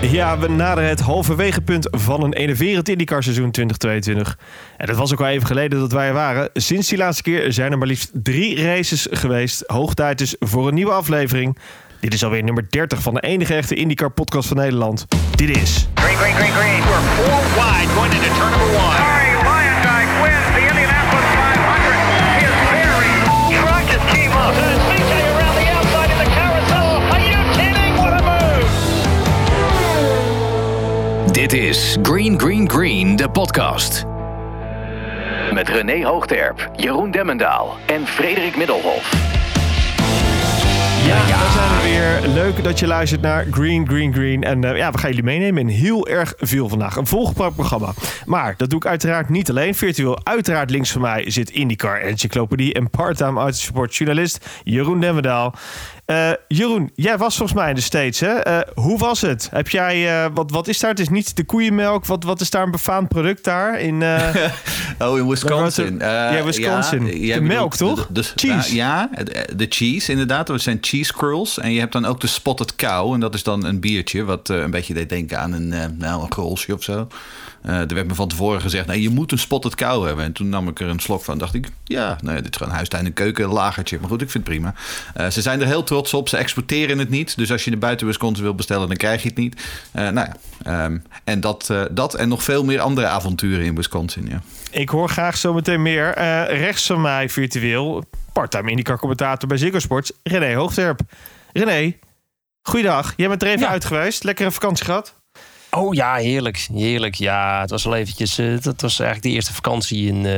Ja, we naderen het halverwege punt van een enerverend IndyCar seizoen 2022. En dat was ook al even geleden dat wij er waren. Sinds die laatste keer zijn er maar liefst drie races geweest. Hoog tijd dus voor een nieuwe aflevering. Dit is alweer nummer 30 van de enige echte IndyCar podcast van Nederland. Dit is... Green, green, green, green. We're four wide going into turn number one. Dit is Green Green Green, de podcast. Met René Hoogterp, Jeroen Demmendaal en Frederik Middelhof. Ja, daar zijn we weer. Leuk dat je luistert naar Green Green Green. En eh, ja, we gaan jullie meenemen in heel erg veel vandaag. Een volgepakt programma. Maar dat doe ik uiteraard niet alleen. Virtueel uiteraard links van mij zit IndyCar Encyclopedie en part-time autosportjournalist Jeroen Demmendaal. Eh, Jeroen, jij was volgens mij in de States, hè? Eh, hoe was het? Heb jij, eh, wat, wat is daar? Het is niet de koeienmelk. Wat, wat is daar een befaamd product daar? In, Oh, in Wisconsin. Ja, Wisconsin. ja, De melk, toch? de- de- Cheese. Ja, de cheese inderdaad. Dat zijn cheese curls. En je hebt dan ook de spotted cow. En dat is dan een biertje wat een beetje deed denken aan een, nou, een krolsje of zo. Eh, er werd me van tevoren gezegd, nee, je moet een spotted cow hebben. En toen nam ik er een slok van. dacht ik, ja, nou ja, dit is gewoon huistuin en keuken, lagertje. Maar goed, ik vind het prima. Eh, ze zijn er heel trots op. Ze exporteren het niet. Dus als je er buiten Wisconsin wil bestellen, dan krijg je het niet. Eh, nou ja, ehm, en dat, eh, dat en nog veel meer andere avonturen in Wisconsin, ja. Ik hoor graag zometeen meer. Eh, rechts van mij virtueel, part-time IndyCar commentator bij Ziggo Sports, René Hoogterp. René, goeiedag. Jij bent er even Ja. uit geweest. Lekkere vakantie gehad? Oh ja, heerlijk. Heerlijk. Ja, het was wel eventjes... eh, dat was eigenlijk de eerste vakantie in, eh,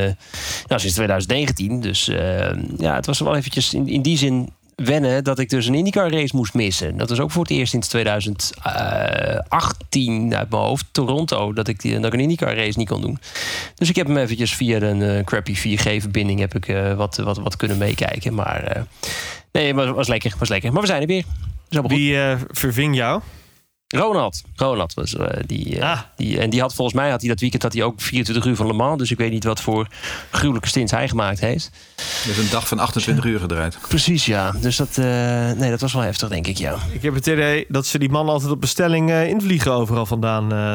nou, sinds 2019. Dus eh, ja, het was wel eventjes in, in die zin wennen... dat ik dus een IndyCar race moest missen. Dat was ook voor het eerst sinds 2018 uit mijn hoofd. Toronto, dat ik, dat ik een IndyCar race niet kon doen. Dus ik heb hem eventjes via een eh, crappy 4G-verbinding... heb ik eh, wat, wat, wat kunnen meekijken. Maar eh, nee, het was lekker, was lekker. Maar we zijn er weer. Wie eh, verving jou? Ronald. Ronald was eh, die, eh, Ah. die. En die had volgens mij had hij dat weekend had hij ook 24 uur van Le Mans. Dus ik weet niet wat voor gruwelijke stints hij gemaakt heeft. Dus een dag van 28 uur gedraaid. Precies, ja. Dus dat, eh, nee, dat was wel heftig, denk ik, ja. Ik heb het idee dat ze die man altijd op bestelling eh, invliegen overal vandaan. eh.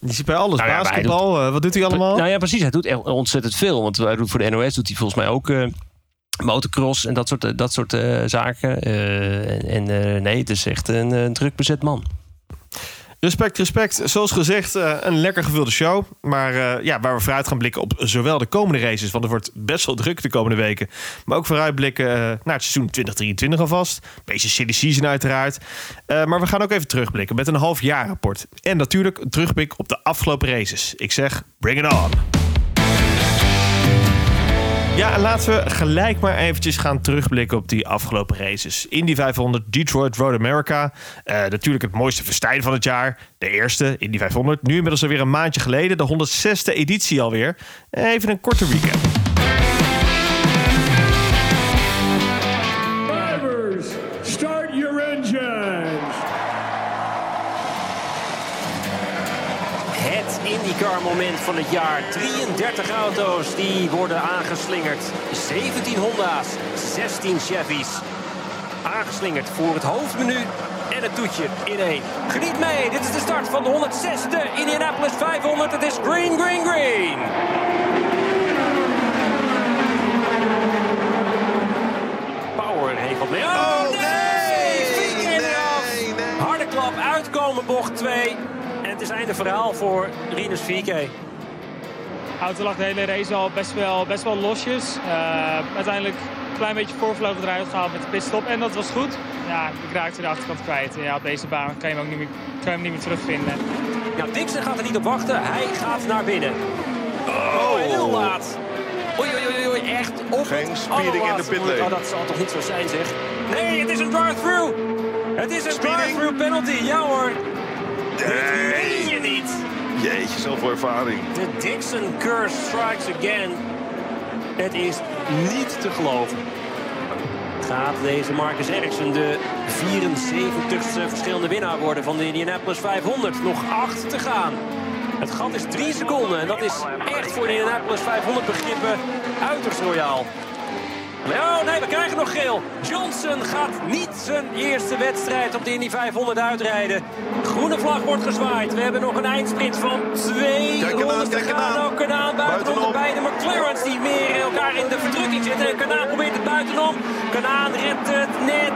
die zit bij alles. Nou ja, Basketbal, wat doet hij allemaal? Nou ja, precies. Hij doet ontzettend veel. Want hij doet voor de NOS doet hij volgens mij ook eh, motocross en dat soort, eh, dat soort eh, zaken. Eh, en nee, het is echt een, een druk bezet man. Respect, respect. Zoals gezegd, een lekker gevulde show. Maar ja, waar we vooruit gaan blikken op zowel de komende races... want er wordt best wel druk de komende weken... maar ook vooruitblikken naar het seizoen 2023 alvast. Beetje silly season uiteraard. Maar we gaan ook even terugblikken met een half jaar rapport. En natuurlijk een terugblik op de afgelopen races. Ik zeg, bring it on. Ja, en laten we gelijk maar eventjes gaan terugblikken op die afgelopen races. Indy 500, Detroit, Road America. Eh, natuurlijk het mooiste festijn van het jaar. De eerste, Indy 500. Nu inmiddels alweer een maandje geleden. De 106e editie alweer. Even een korte recap. Moment van het jaar. 33 auto's die worden aangeslingerd. 17 Honda's, 16 Chevy's. Aangeslingerd voor het hoofdmenu en het toetje in één. Geniet mee, dit is de start van de 106e Indianapolis 500. Het is green, green, green. Power heeft wat mee. Oh, nee! Vier keer eraf. Harde klap, uitkomen bocht 2. Is einde verhaal voor Rinus 4K. auto lag de hele race al best wel, best wel losjes. Eh, uiteindelijk een klein beetje voorvlogen eruit gehaald met de pitstop en dat was goed. Ja, ik raakte de achterkant kwijt. Ja, op deze baan kan je hem ook niet meer, kan je hem niet meer terugvinden. Nou, Dixon gaat er niet op wachten. Hij gaat naar binnen. Oh, heel laat. Oei, oei, oei, oei, echt op Geen speeding in de pitlane. Oh, dat zal toch niet zo zijn, zeg. Nee, het is een drive-through. Het is een drive-through penalty. Ja hoor. Dit meen je niet. Jeetje, zoveel ervaring. De Dixon curse strikes again. Het is niet te geloven. Gaat deze Marcus Ericsson de 74ste verschillende winnaar worden van de Indianapolis 500? Nog acht te gaan. Het gat is drie seconden en dat is echt voor de Indianapolis 500 begrippen uiterst royaal. Oh nee, we krijgen nog geel. Johnson gaat niet zijn eerste wedstrijd op de Indy 500 uitrijden. Groene vlag wordt gezwaaid. We hebben nog een eindsprint van twee Kijk rondes te kijk gaan. Ook Kanaan buitenom. Buitenom. De McLaren's die meer elkaar in de verdrukking zitten. En Kanaan probeert het buitenom. Kanaan redt het net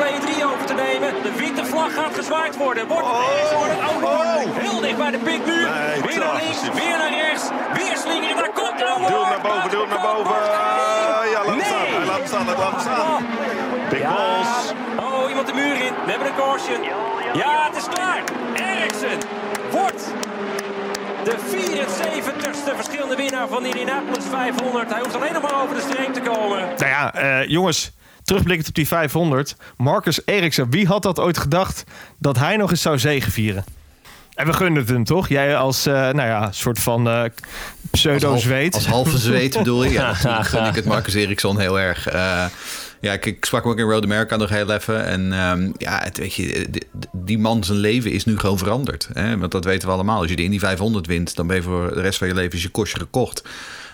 P3 over te nemen. De witte vlag gaat gezwaaid worden. Wordt het Oh. ergens worden? Oh, dat wordt Oh. heel dicht bij de pitmuur. Nee, weer naar links, weer naar rechts. Weer slingeren, daar komt de Duw hem naar boven, duw hem naar boven. Ja, laat hem Nee. staan. Hij laat staan, hij laat hem staan. Big balls. Oh, iemand de muur in. We hebben een caution. Ja, het is klaar. Ericsson wordt de 74ste verschillende winnaar van de Indianapolis 500. Hij hoeft alleen nog maar over de streep te komen. Nou ja, eh, jongens, terugblikkend op die 500. Marcus Eriksen, wie had dat ooit gedacht dat hij nog eens zou zegevieren? En we gunnen het hem toch? Jij als, eh, nou ja, soort van eh pseudo-zweet. Als halve zweet bedoel je? Ja, natuurlijk gun ik het Marcus Eriksson heel erg. Eh, ja, ik, ik sprak hem ook in Road America nog heel even. En ehm, ja, het, weet je, die, die man zijn leven is nu gewoon veranderd. Hè? Want dat weten we allemaal. Als je de Indy 500 wint, dan ben je voor de rest van je leven is je kostje gekocht.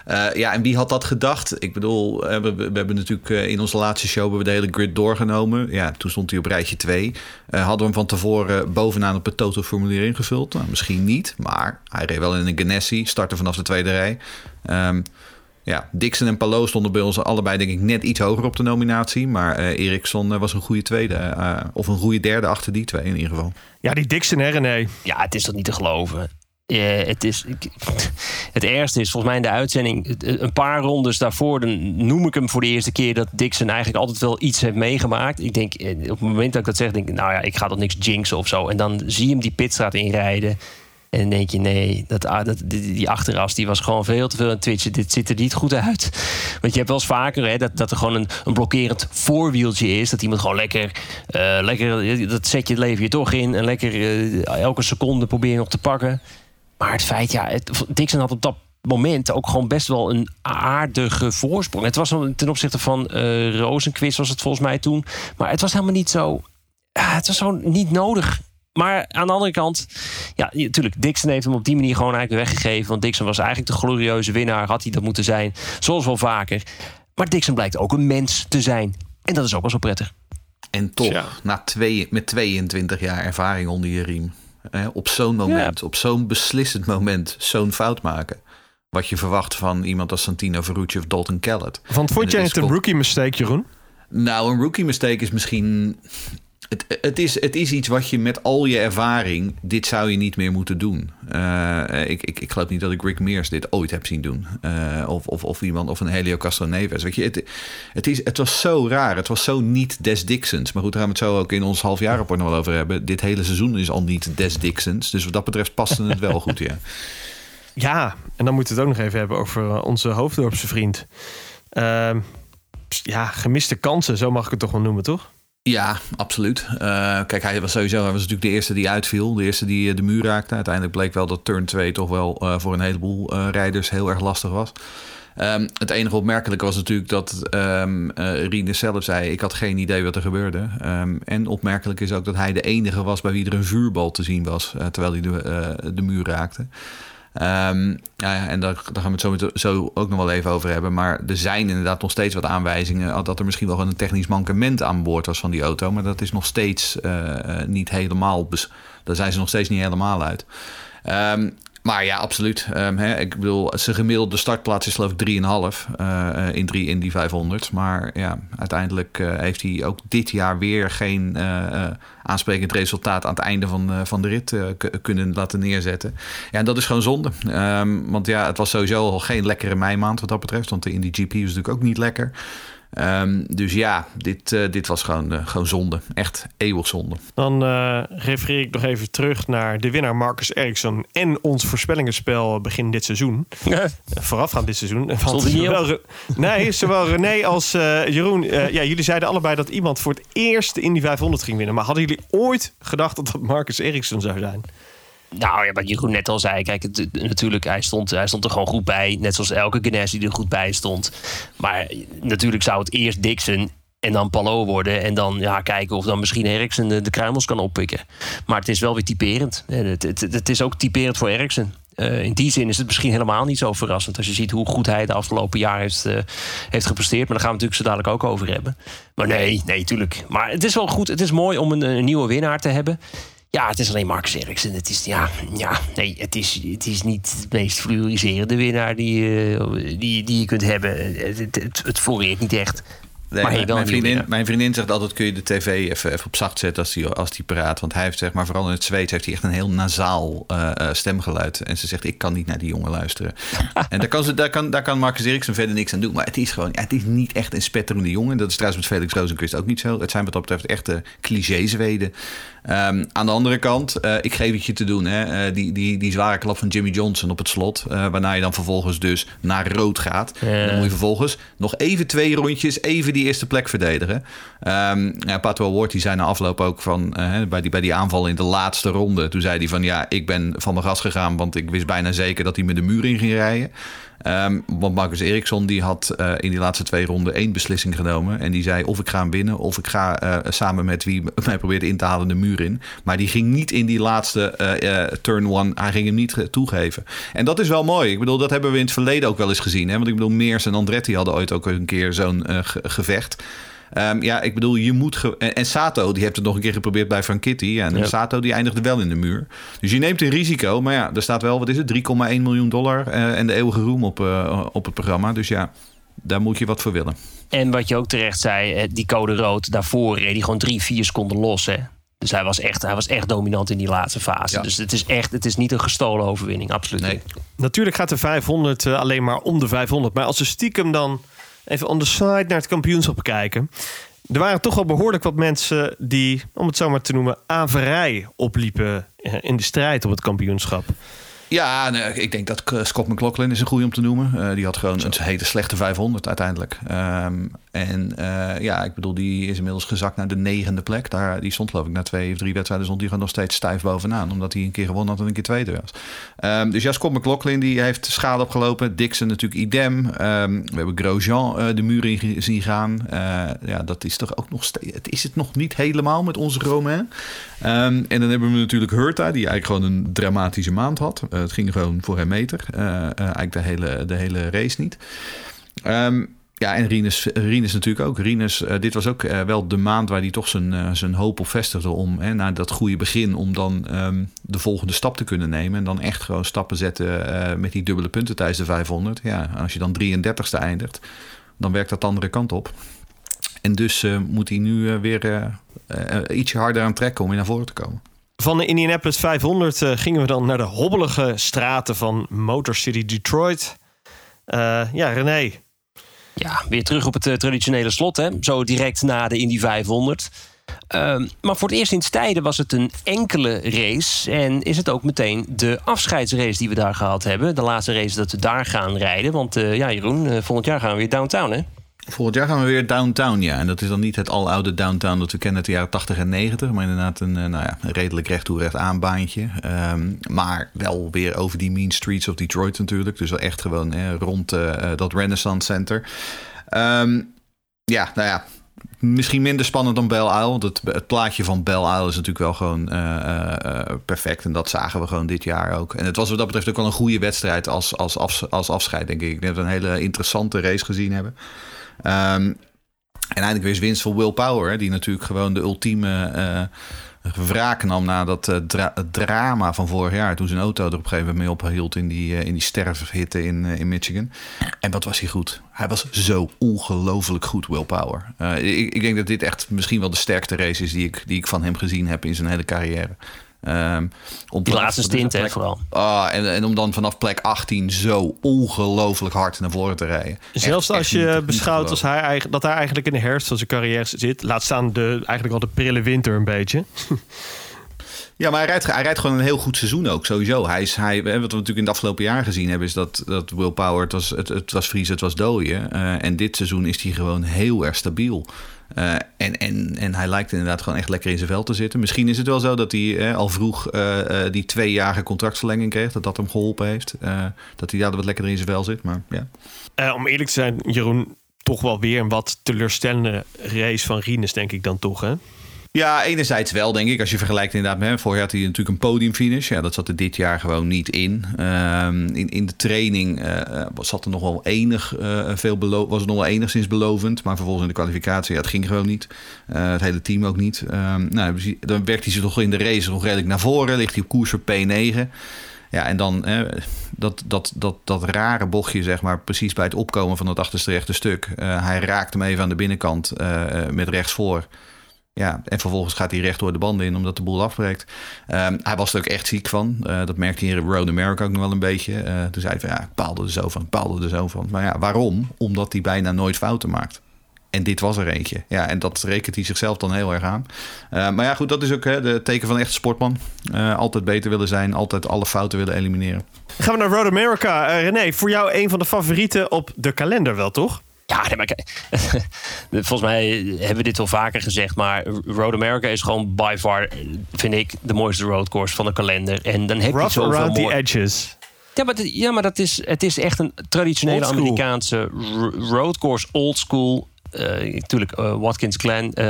Eh, ja, en wie had dat gedacht? Ik bedoel, eh, we, we hebben natuurlijk eh, in onze laatste show hebben we de hele grid doorgenomen. Ja, toen stond hij op rijtje 2. hadden we hem van tevoren bovenaan op het total formulier ingevuld? Nou, misschien niet, maar hij reed wel in een Ganassi, startte vanaf de tweede rij. Ehm, ja, Dixon en Palou stonden bij ons allebei denk ik net iets hoger op de nominatie. Maar eh Eriksson was een goede tweede. eh, of een goede derde achter die twee in ieder geval. Ja, die Dixon, hè René? Ja, het is toch niet te geloven. Het, is, het ergste is volgens mij in de uitzending... een paar rondes daarvoor dan noem ik hem voor de eerste keer... dat Dixon eigenlijk altijd wel iets heeft meegemaakt. Ik denk, eh, op het moment dat ik dat zeg, denk ik... nou ja, ik ga toch niks jinxen of zo. En dan zie je hem die pitstraat inrijden... En denk je, nee, dat, dat, die, achterras die was gewoon veel te veel aan twitchen. Dit ziet er niet goed uit. Want je hebt wel eens vaker hè, dat, dat er gewoon een, een blokkerend voorwieltje is. Dat iemand gewoon lekker, eh, lekker dat zet je leven je toch in. En lekker eh, elke seconde probeer je nog te pakken. Maar het feit, ja, het, Dixon had op dat moment ook gewoon best wel een aardige voorsprong. Het was dan ten opzichte van eh Rosenquist was het volgens mij toen. Maar het was helemaal niet zo... het was gewoon niet nodig. Maar aan de andere kant, ja, natuurlijk, Dixon heeft hem op die manier gewoon eigenlijk weggegeven. Want Dixon was eigenlijk de glorieuze winnaar, had hij dat moeten zijn. Zoals wel vaker. Maar Dixon blijkt ook een mens te zijn. En dat is ook wel zo prettig. En toch, Ja. na twee, met 22 jaar ervaring onder je riem. Hè, op zo'n moment, op zo'n beslissend moment, zo'n fout maken. Wat je verwacht van iemand als Santino Ferrucci of Dalton Kellett. Want vond jij het een rookie mistake, Jeroen? Nou, een rookie mistake is misschien. Het, het, is, het is iets wat je met al je ervaring. Dit zou je niet meer moeten doen. Eh, ik, ik, ik geloof niet dat ik Rick Mears dit ooit heb zien doen. Eh, of, of, of iemand of een Helio Castroneves. Weet je, het, het, is, het was zo raar. Het was zo niet Des Dixons. Maar goed, daar gaan we het zo ook in ons halfjaarrapport nog wel over hebben. Dit hele seizoen is al niet Des Dixons. Dus wat dat betreft paste het wel goed, ja. Ja, en dan moeten we het ook nog even hebben over eh, onze hoofddorpse vriend. Ehm, ja, gemiste kansen, zo mag ik het toch wel noemen, toch? Ja, absoluut. Eh, kijk, hij was sowieso hij was natuurlijk de eerste die uitviel. De eerste die eh, de muur raakte. Uiteindelijk bleek wel dat turn 2 toch wel eh, voor een heleboel rijders heel erg lastig was. Ehm, het enige opmerkelijke was natuurlijk dat ehm eh, Rinus zelf zei... ik had geen idee wat er gebeurde. Ehm, en opmerkelijk is ook dat hij de enige was... bij wie er een vuurbal te zien was... terwijl hij de, de muur raakte. Ehm, ja, en daar, daar gaan we het zo, zo ook nog wel even over hebben. Maar er zijn inderdaad nog steeds wat aanwijzingen... dat er misschien wel een technisch mankement aan boord was van die auto. Maar dat is nog steeds eh, eh, niet helemaal... daar zijn ze nog steeds niet helemaal uit. Ehm, maar ja, absoluut. Ehm, hè, ik bedoel, zijn gemiddelde startplaats is geloof ik 3,5 eh, in drie in die 500. Maar ja, uiteindelijk eh, heeft hij ook dit jaar weer geen eh, eh, aansprekend resultaat aan het einde van, eh, van de rit eh, kunnen laten neerzetten. Ja, en dat is gewoon zonde. Ehm, want ja, het was sowieso al geen lekkere meimaand wat dat betreft. Want de Indy GP was natuurlijk ook niet lekker. Ehm, dus ja, dit, eh, dit was gewoon, eh, gewoon zonde. Echt eeuwig zonde. Dan eh, refereer ik nog even terug naar de winnaar Marcus Eriksson en ons voorspellingenspel begin dit seizoen. Voorafgaand dit seizoen. Want zowel, Re- nee, zowel René als eh, Jeroen, eh, ja, jullie zeiden allebei dat iemand voor het eerst in die 500 ging winnen. Maar hadden jullie ooit gedacht dat dat Marcus Eriksson zou zijn? Nou ja, wat Jeroen net al zei. Kijk, het, natuurlijk, hij stond, hij stond er gewoon goed bij. Net zoals elke Ganassi er goed bij stond. Maar natuurlijk zou het eerst Dixon en dan Palou worden. En dan ja, kijken of dan misschien Eriksen de, de kruimels kan oppikken. Maar het is wel weer typerend. En Het, het, het is ook typerend voor Eriksen. Eh, in die zin is het misschien helemaal niet zo verrassend... als je ziet hoe goed hij de afgelopen jaar heeft, eh, heeft gepresteerd. Maar daar gaan we natuurlijk zo dadelijk ook over hebben. Maar nee, nee, tuurlijk. Maar het is wel goed. Het is mooi om een nieuwe winnaar te hebben. Ja, het is alleen Marcus Eriksen. Het is, ja, ja, nee, het is, het is niet de meest fluoriserende winnaar die, eh, die, die je kunt hebben. Het, het, het, floreert niet echt. Nee, Maar hij mijn, vriendin, mijn vriendin zegt altijd: kun je de tv even, even op zacht zetten als die, als die praat. Want hij heeft, zeg maar, vooral in het Zweeds heeft hij echt een heel nasaal eh, eh, stemgeluid. En ze zegt: Ik kan niet naar die jongen luisteren. en daar kan, ze, daar, kan, daar kan Marcus Eriksen verder niks aan doen. Maar het is gewoon, het is niet echt een spetterende jongen. Dat is trouwens met Felix Rozenquist ook niet zo. Het zijn wat dat betreft echte cliché-Zweden. Ehm, aan de andere kant, eh, ik geef het je te doen. Hè, eh, die, die, die zware klap van Jimmy Johnson op het slot. eh, waarna je dan vervolgens dus naar rood gaat. En dan moet je vervolgens nog even twee rondjes, even die eerste plek verdedigen. Ehm ja, Pato Award die zei na afloop ook van, bij, die, bij die aanval in de laatste ronde. Toen zei hij van ja, ik ben van mijn gas gegaan, want ik wist bijna zeker dat hij met de muur in ging rijden. Ehm, want Marcus Eriksson die had eh, in die laatste twee ronden één beslissing genomen. En die zei of ik ga hem winnen of ik ga eh, samen met wie mij probeert in te halen de muur in. Maar die ging niet in die laatste eh, turn one. Hij ging hem niet ge- toegeven. En dat is wel mooi. Ik bedoel, dat hebben we in het verleden ook wel eens gezien. Hè? Want ik bedoel, Meers en Andretti hadden ooit ook een keer zo'n ge- gevecht. Ehm, ja, ik bedoel, je moet. ge- en, en Sato, die heeft het nog een keer geprobeerd bij Franchitti. Ja, en Ja. Sato, die eindigde wel in de muur. Dus je neemt een risico. Maar ja, er staat wel, wat is het? 3,1 miljoen dollar eh, en de eeuwige roem op, eh, op het programma. Dus ja, daar moet je wat voor willen. En wat je ook terecht zei, eh, die code rood daarvoor reed hij gewoon drie, vier seconden los. Hè? Dus hij was, echt, hij was echt dominant in die laatste fase. Ja. Dus het is echt, het is niet een gestolen overwinning, absoluut Nee. niet. Natuurlijk gaat de 500 eh, alleen maar om de 500. Maar als we stiekem dan even on the side naar het kampioenschap kijken. Er waren toch wel behoorlijk wat mensen die, om het zo maar te noemen, averij opliepen eh, in de strijd op het kampioenschap. Ja, nee, ik denk dat Scott McLaughlin is een goede om te noemen. Eh, die had gewoon een hele slechte 500 uiteindelijk. Ehm, en eh, ja, ik bedoel, die is inmiddels gezakt naar de negende plek. Daar, die stond geloof ik na twee of drie wedstrijden stond die gewoon nog steeds stijf bovenaan. Omdat hij een keer gewonnen had en een keer tweede was. Ehm, dus ja, Scott McLaughlin die heeft schade opgelopen. Dixon natuurlijk idem. Ehm, we hebben Grosjean eh, de muur in zien gaan. Eh, ja, dat is toch ook nog steeds... Het is het nog niet helemaal met onze Romain. Ehm, en dan hebben we natuurlijk Hurta, die eigenlijk gewoon een dramatische maand had. Het ging gewoon voor hem meter. Eigenlijk de hele, de hele race niet. Ehm, ja, en Rinus, Rinus natuurlijk ook. Rinus, eh, dit was ook eh, wel de maand waar hij toch zijn, eh, zijn hoop op vestigde om, hè, dat goede begin, om dan ehm, de volgende stap te kunnen nemen. En dan echt gewoon stappen zetten met die dubbele punten tijdens de 500. Ja, als je dan 33ste eindigt, dan werkt dat de andere kant op. En dus moet hij nu weer ietsje harder aan trekken om weer naar voren te komen. Van de Indianapolis 500 eh, gingen we dan naar de hobbelige straten van Motor City Detroit. Ja, René. Ja, weer terug op het eh, traditionele slot, hè? zo direct na de Indy 500. Ehm, maar voor het eerst sinds tijden was het een enkele race. En is het ook meteen de afscheidsrace die we daar gehad hebben. De laatste race dat we daar gaan rijden. Want eh, ja, Jeroen, eh, volgend jaar gaan we weer downtown, hè? Volgend jaar gaan we weer downtown, ja. En dat is dan niet het aloude downtown dat we kennen uit de jaren 80 en 90. Maar inderdaad een, eh, nou ja, redelijk recht toe recht aanbaantje. Ehm, maar wel weer over die mean streets of Detroit natuurlijk. Dus wel echt gewoon eh, rond eh, dat Renaissance Center. Ehm, ja, nou ja. Misschien minder spannend dan Belle Isle. Want het, het plaatje van Belle Isle is natuurlijk wel gewoon perfect. En dat zagen we gewoon dit jaar ook. En het was wat dat betreft ook wel een goede wedstrijd als, als, als afscheid, denk ik. Ik denk dat we een hele interessante race gezien hebben. Ehm, en eindelijk weer eens winst voor Will Power. Die natuurlijk gewoon de ultieme eh wraak nam na dat eh, drama van vorig jaar. Toen zijn auto er op een gegeven moment mee ophield in die, eh, in die sterfhitte in, in Michigan. En wat was hij goed? Hij was zo ongelooflijk goed, Will Power. Ik, ik denk dat dit echt misschien wel de sterkste race is die ik, die ik van hem gezien heb in zijn hele carrière. Ehm, om Die laatste stint, hè, plek- vooral. Ah, en, en om dan vanaf plek 18 zo ongelooflijk hard naar voren te rijden. Zelfs Echt- als echt je niet beschouwt als hij, dat hij eigenlijk in de herfst van zijn carrière zit. Laat staan de, eigenlijk al de prille winter een beetje. Ja, maar hij rijdt, hij rijdt gewoon een heel goed seizoen ook, sowieso. Hij is, hij, wat we natuurlijk in het afgelopen jaar gezien hebben... is dat, dat Will Power, het was, het, het was vriezen, het was dooien. Eh, en dit seizoen is hij gewoon heel erg stabiel. Eh, en, en, en hij lijkt inderdaad gewoon echt lekker in zijn vel te zitten. Misschien is het wel zo dat hij eh, al vroeg eh, eh, die tweejarige contractverlenging kreeg. Dat dat hem geholpen heeft. Dat hij daar wat lekkerder in zijn vel zit. Maar ja. Om eerlijk te zijn, Jeroen, toch wel weer een wat teleurstellende race van Rinus, denk ik dan toch, hè? Ja, enerzijds wel, denk ik. Als je vergelijkt inderdaad met hem. Vorig jaar had hij natuurlijk een podiumfinish. Ja, dat zat er dit jaar gewoon niet in. Ehm, in, in de training uh, zat er nog wel enig uh, veel was het nog wel enigszins belovend. Maar vervolgens in de kwalificatie, ja, het ging gewoon niet. Het hele team ook niet. Um, nou, dan werkt hij zich toch in de race nog redelijk naar voren. Ligt hij op koers voor P9. Ja, en dan dat, dat, dat, dat rare bochtje, zeg maar, precies bij het opkomen van het achterste rechte stuk. hij raakt hem even aan de binnenkant met rechts voor. Ja, en vervolgens gaat hij recht door de banden in omdat de boel afbreekt. Um, hij was er ook echt ziek van. Uh, dat merkte hij in Road America ook nog wel een beetje. Uh, toen zei hij van ja, ik paalde er zo van, ik paalde er zo van. Maar ja, waarom? Omdat hij bijna nooit fouten maakt. En dit was er eentje. Ja, en dat rekent hij zichzelf dan heel erg aan. Uh, maar ja, goed, dat is ook hè, de teken van een echte sportman. altijd beter willen zijn, altijd alle fouten willen elimineren. Gaan we naar Road America. René, voor jou een van de favorieten op de kalender wel, toch? Ja, nee, maar volgens mij hebben we dit wel vaker gezegd. Maar Road America is gewoon by far, vind ik, de mooiste roadcourse van de kalender. En dan heb Rough je zoveel around the edges. Ja, maar, ja, maar dat is, het is echt een traditionele. Amerikaanse roadcourse, old school. Uh, natuurlijk, uh, Watkins Glen uh,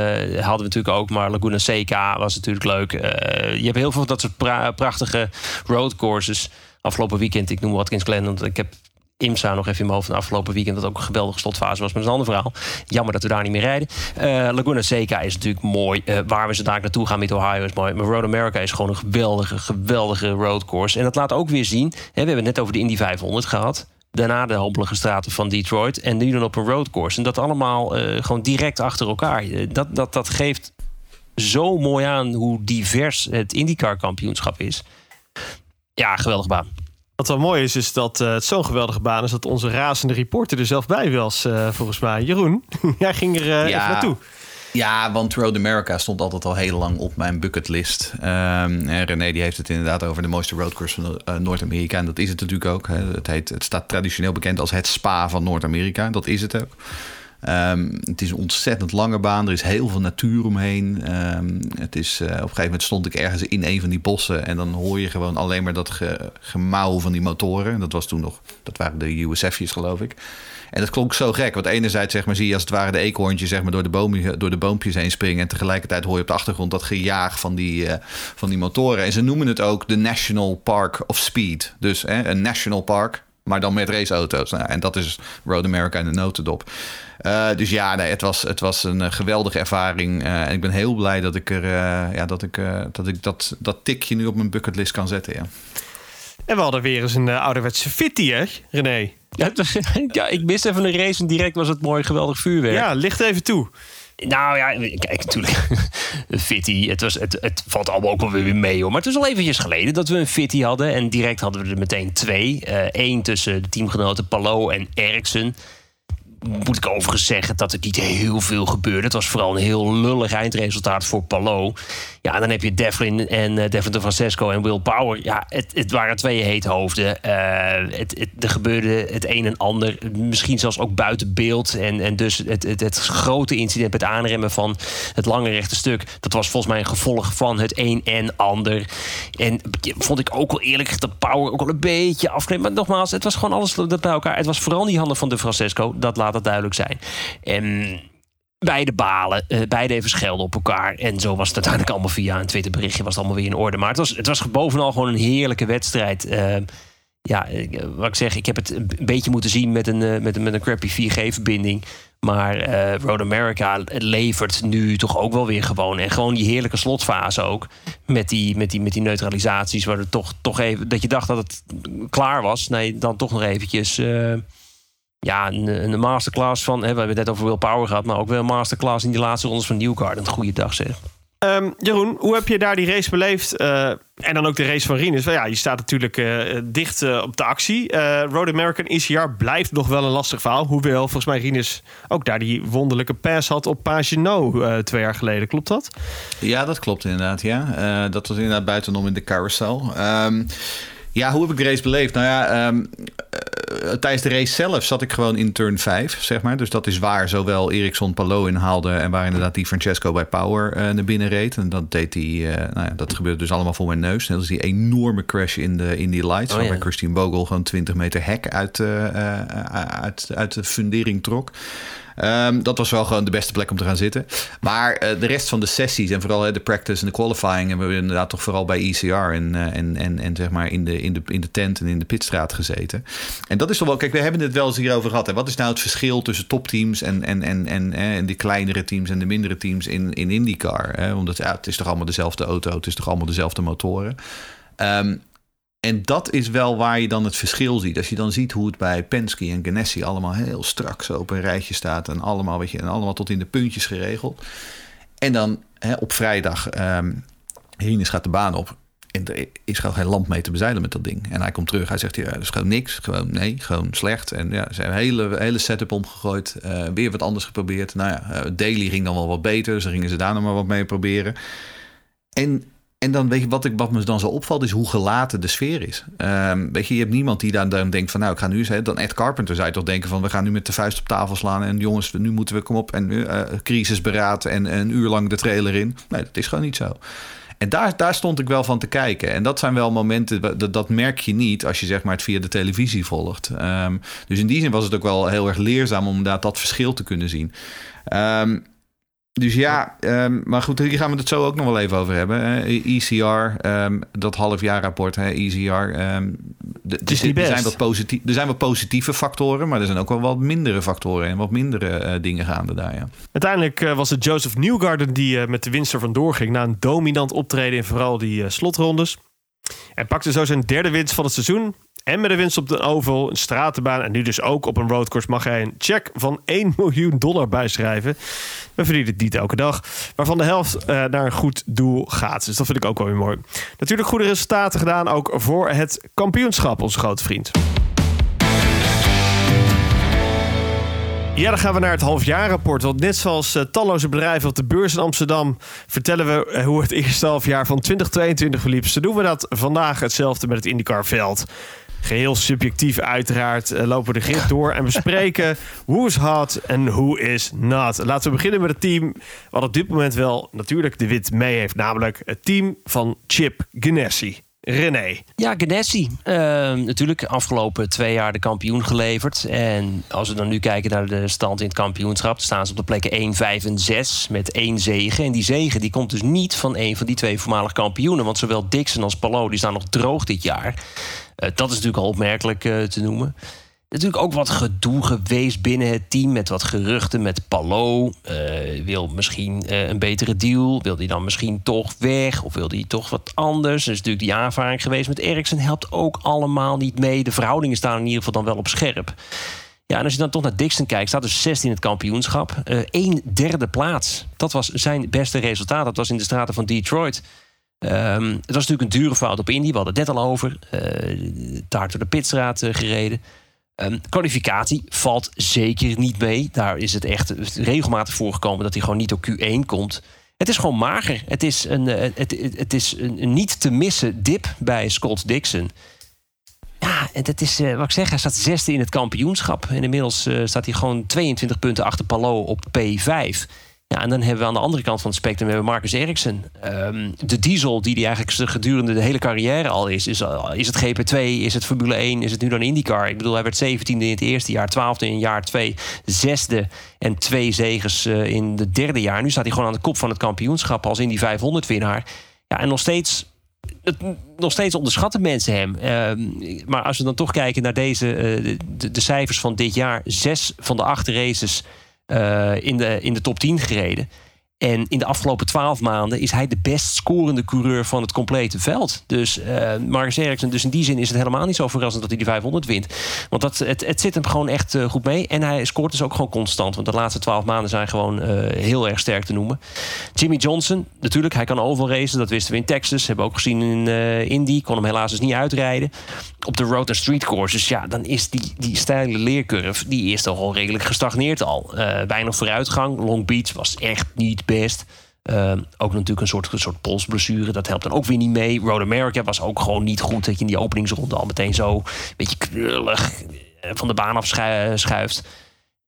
hadden we natuurlijk ook, maar Laguna Seca was natuurlijk leuk. je hebt heel veel van dat soort pra prachtige roadcourses. Afgelopen weekend, ik noem Watkins Glen, want ik heb IMSA nog even in mijn hoofd van afgelopen weekend. Dat ook een geweldige slotfase was, is een ander verhaal. Jammer dat we daar niet meer rijden. Uh, Laguna Seca is natuurlijk mooi. Uh, waar we ze daar naartoe gaan met Ohio is mooi. Maar Road America is gewoon een geweldige, geweldige roadcourse. En dat laat ook weer zien. Hè, we hebben het net over de Indy 500 gehad. Daarna de hobbelige straten van Detroit. En nu dan op een roadcourse. En dat allemaal uh, gewoon direct achter elkaar. Dat, dat, dat geeft zo mooi aan hoe divers het IndyCar kampioenschap is. Ja, geweldige baan. Wat wel mooi is, is dat uh, het zo'n geweldige baan is dat onze razende reporter er zelf bij was, uh, volgens mij. Jeroen, jij ging er uh, ja. even naartoe. Ja, want Road America stond altijd al heel lang op mijn bucketlist. Um, en René die heeft het inderdaad over de mooiste roadcourse van Noord-Amerika. En dat is het natuurlijk ook. Het, heet, het staat traditioneel bekend als het spa van Noord-Amerika. Dat is het ook. Um, het is een ontzettend lange baan. Er is heel veel natuur omheen. Um, het is, uh, op een gegeven moment stond ik ergens in een van die bossen. En dan hoor je gewoon alleen maar dat ge, gemauw van die motoren. Dat was toen nog, dat waren de USF'jes geloof ik. En dat klonk zo gek. Want enerzijds zeg maar, zie je als het ware de eekhoorntjes zeg maar, door, de boom, door de boompjes heen springen. En tegelijkertijd hoor je op de achtergrond dat gejaag van die, uh, van die motoren. En ze noemen het ook de National Park of Speed. Dus hè, een national park, maar dan met raceauto's. Nou, en dat is Road America in de notendop. Uh, dus ja, nee, het, was, het was een uh, geweldige ervaring. Uh, en ik ben heel blij dat ik, er, ja, dat, ik, dat, ik dat, dat tikje nu op mijn bucketlist kan zetten. Ja. En we hadden weer eens een ouderwetse fitty, hè, René? Ja, ja, ik mis even een race en direct was het mooi geweldig vuurwerk. Ja, licht even toe. Nou ja, kijk, natuurlijk. Fitty, het, was, het, het valt allemaal ook wel weer mee hoor. Maar het is al eventjes geleden dat we een Fitty hadden. En direct hadden we er meteen twee. Eén tussen de teamgenoten Palo en Ericsson moet ik overigens zeggen dat er niet heel veel gebeurde. Het was vooral een heel lullig eindresultaat voor Palo. Ja, en dan heb je Devlin en uh, Devlin de Francesco en Will Power. Ja, het, het waren twee heethoofden. Uh, het, het, er gebeurde het een en ander. Misschien zelfs ook buiten beeld. En, en dus het, het, het grote incident met aanremmen van het lange rechte stuk... dat was volgens mij een gevolg van het een en ander. En vond ik ook wel eerlijk dat Power ook wel een beetje afkneemt. Maar nogmaals, het was gewoon alles dat bij elkaar. Het was vooral die handen van de Francesco. Dat laat duidelijk zijn. En beide balen, uh, beide even schelden op elkaar. En zo was het uiteindelijk allemaal via een Twitterberichtje was het allemaal weer in orde. Maar het was, het was bovenal gewoon een heerlijke wedstrijd. Uh, ja, wat ik zeg, ik heb het een beetje moeten zien met een, met een, met een crappy 4G-verbinding. Maar Road America levert nu toch ook wel weer gewoon. En gewoon die heerlijke slotfase ook. Met die, met die, met die neutralisaties. Waar het toch, toch even. Dat je dacht dat het klaar was. Nee, dan toch nog eventjes ja, een, een masterclass van. Hè, we hebben het net over Will Power gehad, maar ook wel een masterclass in die laatste rondes van Newgarden. Goeiedag zeg. Um, Jeroen, hoe heb je daar die race beleefd? Uh, en dan ook de race van Rinus. Ja, je staat natuurlijk uh, dicht uh, op de actie. Road American ECR blijft nog wel een lastig verhaal. Hoewel volgens mij Rinus ook daar die wonderlijke pass had op Pagino twee jaar geleden. Klopt dat? Ja, dat klopt inderdaad. Ja. dat was inderdaad buitenom in de carousel. Um, ja, hoe heb ik de race beleefd? Nou ja, um, uh, tijdens de race zelf zat ik gewoon in turn 5, zeg maar. Dus dat is waar zowel Ericsson Palo inhaalde... en waar inderdaad die Francesco bij Power uh, naar binnen reed. En dat deed hij, uh, nou ja, dat gebeurde dus allemaal voor mijn neus. Net als die enorme crash in, de, in die lights... Oh, waarbij ja. Christian Bogle gewoon 20 meter hek uit, uit, uit de fundering trok. Ehm, dat was wel gewoon de beste plek om te gaan zitten. Maar eh, de rest van de sessies en vooral de practice en de qualifying... hebben we inderdaad toch vooral bij ECR en, eh, en, en, en zeg maar in de, in, de, in de tent en in de pitstraat gezeten. En dat is toch wel... Kijk, we hebben het wel eens hierover gehad. Hè. Wat is nou het verschil tussen topteams en, en, en, en, en de kleinere teams en de mindere teams in, in IndyCar? Hè? Omdat ja, het is toch allemaal dezelfde auto, het is toch allemaal dezelfde motoren. Ehm, en dat is wel waar je dan het verschil ziet. Als je dan ziet hoe het bij Penske en Ganassi allemaal heel strak zo op een rijtje staat. En allemaal, weet je, en allemaal tot in de puntjes geregeld. En dan hè, op vrijdag, um, Rinus gaat de baan op. En er is gewoon geen lamp mee te bezeilen met dat ding. En hij komt terug, hij zegt, ja, dat is gewoon niks. Gewoon nee, gewoon slecht. En ja, ze hebben een hele, hele setup omgegooid. Uh, weer wat anders geprobeerd. Nou ja, uh, Daily ging dan wel wat beter. Dus gingen ze daar nog maar wat mee proberen. En en dan weet je, wat, ik, wat me dan zo opvalt, is hoe gelaten de sfeer is. Um, weet je, je hebt niemand die dan, dan denkt van, nou, ik ga nu eens, dan Ed Carpenter zou toch denken van, we gaan nu met de vuist op tafel slaan en jongens, nu moeten we, kom op, en uh, crisisberaad en, en een uur lang de trailer in. Nee, dat is gewoon niet zo. En daar, daar stond ik wel van te kijken. En dat zijn wel momenten, dat, dat merk je niet als je zeg maar het via de televisie volgt. Um, dus in die zin was het ook wel heel erg leerzaam om inderdaad dat verschil te kunnen zien. Um, dus ja, um, maar goed, hier gaan we het zo ook nog wel even over hebben. ECR, um, dat halfjaarrapport, ECR. Um, het is niet best. Er zijn, wat positief, er zijn wat positieve factoren, maar er zijn ook wel wat mindere factoren en wat mindere uh, dingen gaande daar. Ja. Uiteindelijk uh, was het Joseph Newgarden die uh, met de winst er vandoor ging na een dominant optreden in vooral die slotrondes. En pakte zo zijn derde winst van het seizoen. En met de winst op de Oval, een stratenbaan en nu dus ook op een roadcourse mag hij een check van 1 miljoen dollar bijschrijven. We verdienen het niet elke dag, waarvan de helft uh, naar een goed doel gaat. Dus dat vind ik ook wel weer mooi. Natuurlijk goede resultaten gedaan ook voor het kampioenschap, onze grote vriend. Ja, dan gaan we naar het halfjaarrapport. Want net zoals uh, talloze bedrijven op de beurs in Amsterdam... vertellen we uh, hoe het eerste halfjaar van 2022 verliep. Zo doen we dat vandaag hetzelfde met het IndyCar-veld. Geheel subjectief uiteraard uh, lopen we de grid door en bespreken is hot en hoe is not. Laten we beginnen met het team wat op dit moment wel natuurlijk de wit mee heeft. Namelijk het team van Chip Ganassi. René. Ja, Ganassi. Uh, natuurlijk afgelopen twee jaar de kampioen geleverd. En als we dan nu kijken naar de stand in het kampioenschap... staan ze op de plekken 1, 5 en 6 met één zegen. En die zegen die komt dus niet van een van die twee voormalig kampioenen. Want zowel Dixon als Palou die staan nog droog dit jaar. Uh, dat is natuurlijk al opmerkelijk uh, te noemen. Natuurlijk ook wat gedoe geweest binnen het team met wat geruchten met Palo. Uh, wil misschien uh, een betere deal? Wil hij dan misschien toch weg? Of wil hij toch wat anders? Er is natuurlijk die aanvaring geweest met Ericsson. Helpt ook allemaal niet mee. De verhoudingen staan in ieder geval dan wel op scherp. Ja, en als je dan toch naar Dixon kijkt, staat dus 16 in het kampioenschap. Uh, derde plaats. Dat was zijn beste resultaat. Dat was in de straten van Detroit. Um, het was natuurlijk een dure fout op Indy. We hadden het net al over. Uh, daar door de pitstraat gereden. Um, kwalificatie valt zeker niet mee. Daar is het echt regelmatig voorgekomen dat hij gewoon niet op Q1 komt. Het is gewoon mager. Het is een, uh, het, het, is een, niet te missen dip bij Scott Dixon. Ja, en dat is, wat ik zeg, hij staat zesde in het kampioenschap. En inmiddels staat hij gewoon 22 punten achter Palou op P5. Ja, en dan hebben we aan de andere kant van het spectrum hebben Marcus Ericsson. Um, de diesel die die eigenlijk gedurende de hele carrière al is. Is, is het GP2, is het Formule 1, is het nu dan IndyCar? Ik bedoel, hij werd 17e in het eerste jaar, 12e in jaar 2, zesde en twee zegens uh, in het derde jaar. Nu staat hij gewoon aan de kop van het kampioenschap als in die 500 winnaar. Ja, en nog steeds nog steeds onderschatten mensen hem. Uh, maar als we dan toch kijken naar deze, uh, de, de, cijfers van dit jaar. Zes van de acht races in, de, in de top 10 gereden. En in de afgelopen twaalf maanden is hij de best scorende coureur van het complete veld. Dus uh, Marcus Ericsson, dus in die zin is het helemaal niet zo verrassend dat hij die 500 wint. Want dat, het, het zit hem gewoon echt uh, goed mee. En hij scoort dus ook gewoon constant. Want de laatste twaalf maanden zijn gewoon uh, heel erg sterk te noemen. Jimmy Johnson, natuurlijk, hij kan overal racen. Dat wisten we in Texas. Hebben we ook gezien in Indy. Kon hem helaas dus niet uitrijden. Op de road en street courses, ja, dan is die, die steile leercurve... die is toch al redelijk gestagneerd al. weinig vooruitgang. Long Beach was echt niet best. Uh, ook natuurlijk een soort, een soort polsblessure. Dat helpt dan ook weer niet mee. Road America was ook gewoon niet goed. Dat je in die openingsronde al meteen zo een beetje knullig van de baan afschuift.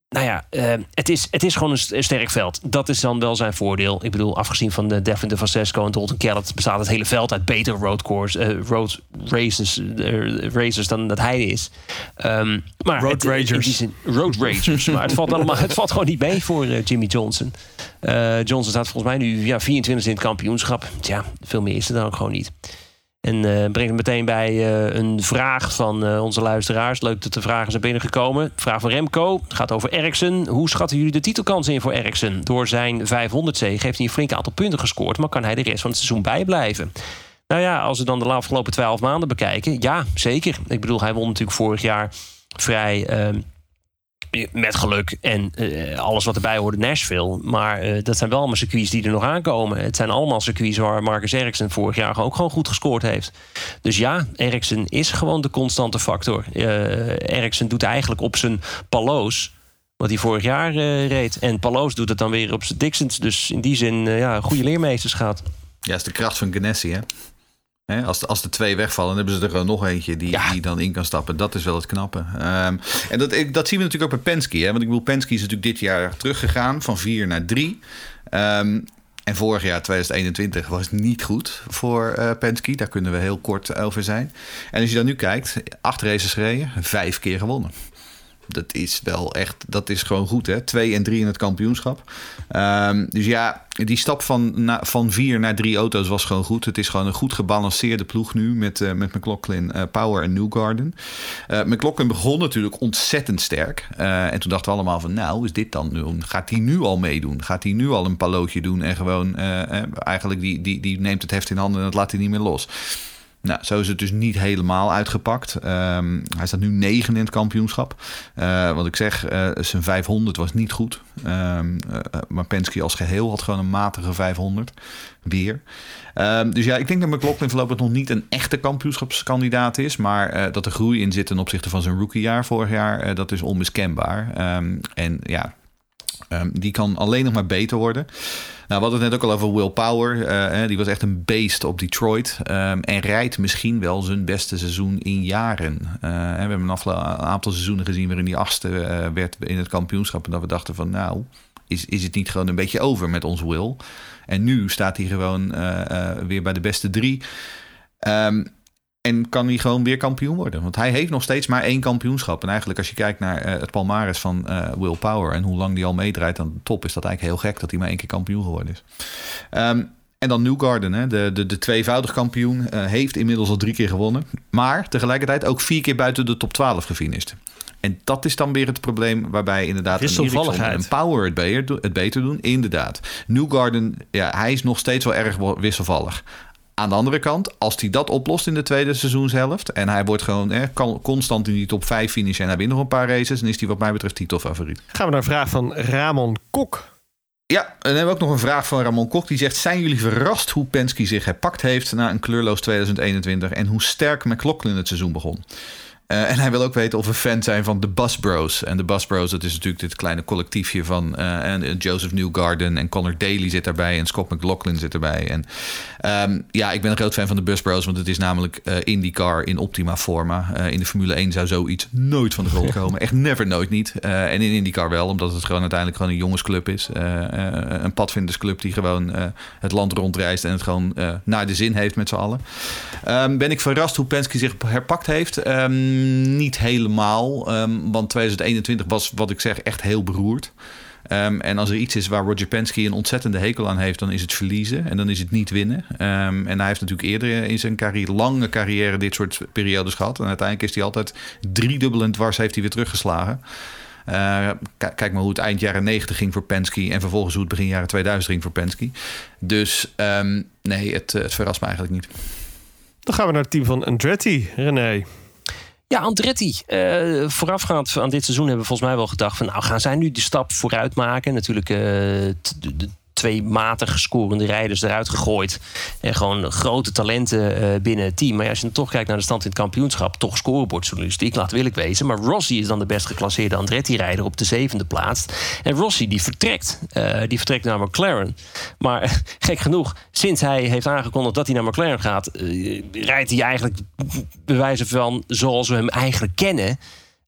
Nou ja, eh, het, is, het is gewoon een st- een sterk veld. Dat is dan wel zijn voordeel. Ik bedoel, afgezien van de Devin de Francesco en Dalton Kellett... bestaat het hele veld uit betere road, course, eh, road races, eh, racers dan dat hij is. Ehm, maar Road het- ragers. zin- road ragers. maar het valt, allemaal, het valt gewoon niet mee voor Jimmy Johnson. Johnson staat volgens mij nu ja, 24 in het kampioenschap. Tja, veel meer is er dan ook gewoon niet. En eh brengt me meteen bij eh, een vraag van eh, onze luisteraars. Leuk dat de vragen zijn binnengekomen. Vraag van Remco gaat over Ericsson. Hoe schatten jullie de titelkansen in voor Ericsson? Door zijn 500 zege heeft hij een flink aantal punten gescoord... maar kan hij de rest van het seizoen bijblijven? Nou ja, als we dan de afgelopen 12 maanden bekijken... ja, zeker. Ik bedoel, hij won natuurlijk vorig jaar vrij... met geluk en eh, alles wat erbij hoorde, Nashville. Maar eh, dat zijn wel allemaal circuits die er nog aankomen. Het zijn allemaal circuits waar Marcus Ericsson vorig jaar ook gewoon goed gescoord heeft. Dus ja, Ericsson is gewoon de constante factor. Eh Ericsson doet eigenlijk op zijn paloos wat hij vorig jaar reed. En Paloos doet het dan weer op zijn Dixons. Dus in die zin, ja, goede leermeesters gaat. Ja, is de kracht van Ganassi, hè? Als, de, als de twee wegvallen, dan hebben ze er nog eentje die, die dan in kan stappen. Dat is wel het knappe. Ehm, en dat, ik- dat zien we natuurlijk ook bij Penske. Hè? Want ik bedoel, Penske is natuurlijk dit jaar teruggegaan van vier naar drie. Ehm, en vorig jaar, 2021, was niet goed voor eh Penske. Daar kunnen we heel kort over zijn. En als je dan nu kijkt, acht races gereden, vijf keer gewonnen. Dat is wel echt, dat is gewoon goed, hè? Twee en drie in het kampioenschap. Ehm, dus ja, die stap van, van vier naar drie auto's was gewoon goed. Het is gewoon een goed gebalanceerde ploeg nu met, eh, met McLaughlin, eh, Power en Newgarden. Eh McLaughlin begon natuurlijk ontzettend sterk. En toen dachten we allemaal van, nou, is dit dan nu? Gaat hij nu al meedoen? Gaat hij nu al een palootje doen en gewoon eigenlijk die, die, die neemt het heft in handen en dat laat hij niet meer los? Nou, zo is het dus niet helemaal uitgepakt. Ehm, hij staat nu negen in het kampioenschap. Eh, wat ik zeg, eh, zijn 500 was niet goed. Ehm, eh, maar Penske als geheel had gewoon een matige 500. Weer. Ehm, dus ja, ik denk dat McLaughlin voorlopig nog niet een echte kampioenschapskandidaat is. Maar dat er groei in zit ten opzichte van zijn rookiejaar vorig jaar, dat is onmiskenbaar. En ja, Ehm, die kan alleen nog maar beter worden. Nou, we hadden het net ook al over Will Power. eh, die was echt een beest op Detroit. Ehm, en rijdt misschien wel zijn beste seizoen in jaren. Eh, we hebben een afgelo- aantal seizoenen gezien waarin hij achtste eh, werd in het kampioenschap. En dat we dachten van nou, is, is het niet gewoon een beetje over met ons Will? En nu staat hij gewoon weer bij de beste drie. Ehm, en kan hij gewoon weer kampioen worden. Want hij heeft nog steeds maar één kampioenschap. En eigenlijk als je kijkt naar eh, het palmares van eh, Will Power... en hoe lang die al meedraait aan de top... is dat eigenlijk heel gek dat hij maar één keer kampioen geworden is. Ehm, en dan Newgarden, hè, de, de, de tweevoudig kampioen... eh, heeft inmiddels al drie keer gewonnen. Maar tegelijkertijd ook vier keer buiten de top 12 gefinist. En dat is dan weer het probleem waarbij inderdaad een Ericsson en Power het beter, het beter doen. Inderdaad. Newgarden, ja, hij is nog steeds wel erg wisselvallig. Aan de andere kant, als hij dat oplost in de tweede seizoenshelft... en hij wordt gewoon eh, kan constant in die top 5 finishen... en hij wint nog een paar races... dan is hij wat mij betreft titelfavoriet. Gaan we naar een vraag van Ramon Kok. Ja, en dan hebben we ook nog een vraag van Ramon Kok. Die zegt, zijn jullie verrast hoe Penske zich herpakt heeft... na een kleurloos 2021... en hoe sterk McLaughlin het seizoen begon? Eh, en hij wil ook weten of we fan zijn van de Bus Bros. En de Bus Bros, dat is natuurlijk dit kleine collectiefje van eh, en, eh, Joseph Newgarden en Connor Daly zit daarbij en Scott McLaughlin zit erbij. En ehm, ja, ik ben een groot fan van de Bus Bros, want het is namelijk eh, IndyCar in optima forma. In de Formule 1 zou zoiets nooit van de grond komen. Echt never, nooit niet. En in IndyCar wel, omdat het gewoon uiteindelijk gewoon een jongensclub is. Een padvindersclub die gewoon het land rondreist en het gewoon naar de zin heeft met z'n allen. Ehm, ben ik verrast hoe Penske zich herpakt heeft? Ehm, niet helemaal, ehm, want 2021 was, wat ik zeg, echt heel beroerd. Ehm, en als er iets is waar Roger Penske een ontzettende hekel aan heeft, dan is het verliezen en dan is het niet winnen. Ehm, en hij heeft natuurlijk eerder in zijn carrière, lange carrière dit soort periodes gehad. En uiteindelijk is hij altijd driedubbelend dwars heeft hij weer teruggeslagen. Eh, kijk maar hoe het eind jaren 90 ging voor Penske en vervolgens hoe het begin jaren 2000 ging voor Penske. Dus nee, het, eh, het verrast me eigenlijk niet. Dan gaan we naar het team van Andretti. René. Ja, Andretti. eh, voorafgaand aan dit seizoen hebben we volgens mij wel gedacht van... nou, gaan zij nu de stap vooruit maken? Natuurlijk eh, de twee matig scorende rijders eruit gegooid. En gewoon grote talenten eh, binnen het team. Maar als je dan toch kijkt naar de stand in het kampioenschap... toch scorebordjournalistiek, laat wil ik wezen. Maar Rossi is dan de best geclasseerde Andretti-rijder op de zevende plaats. En Rossi die vertrekt. Eh, die vertrekt naar McLaren. Maar gek genoeg, sinds hij heeft aangekondigd dat hij naar McLaren gaat... eh, rijdt hij eigenlijk bewijzen van zoals we hem eigenlijk kennen...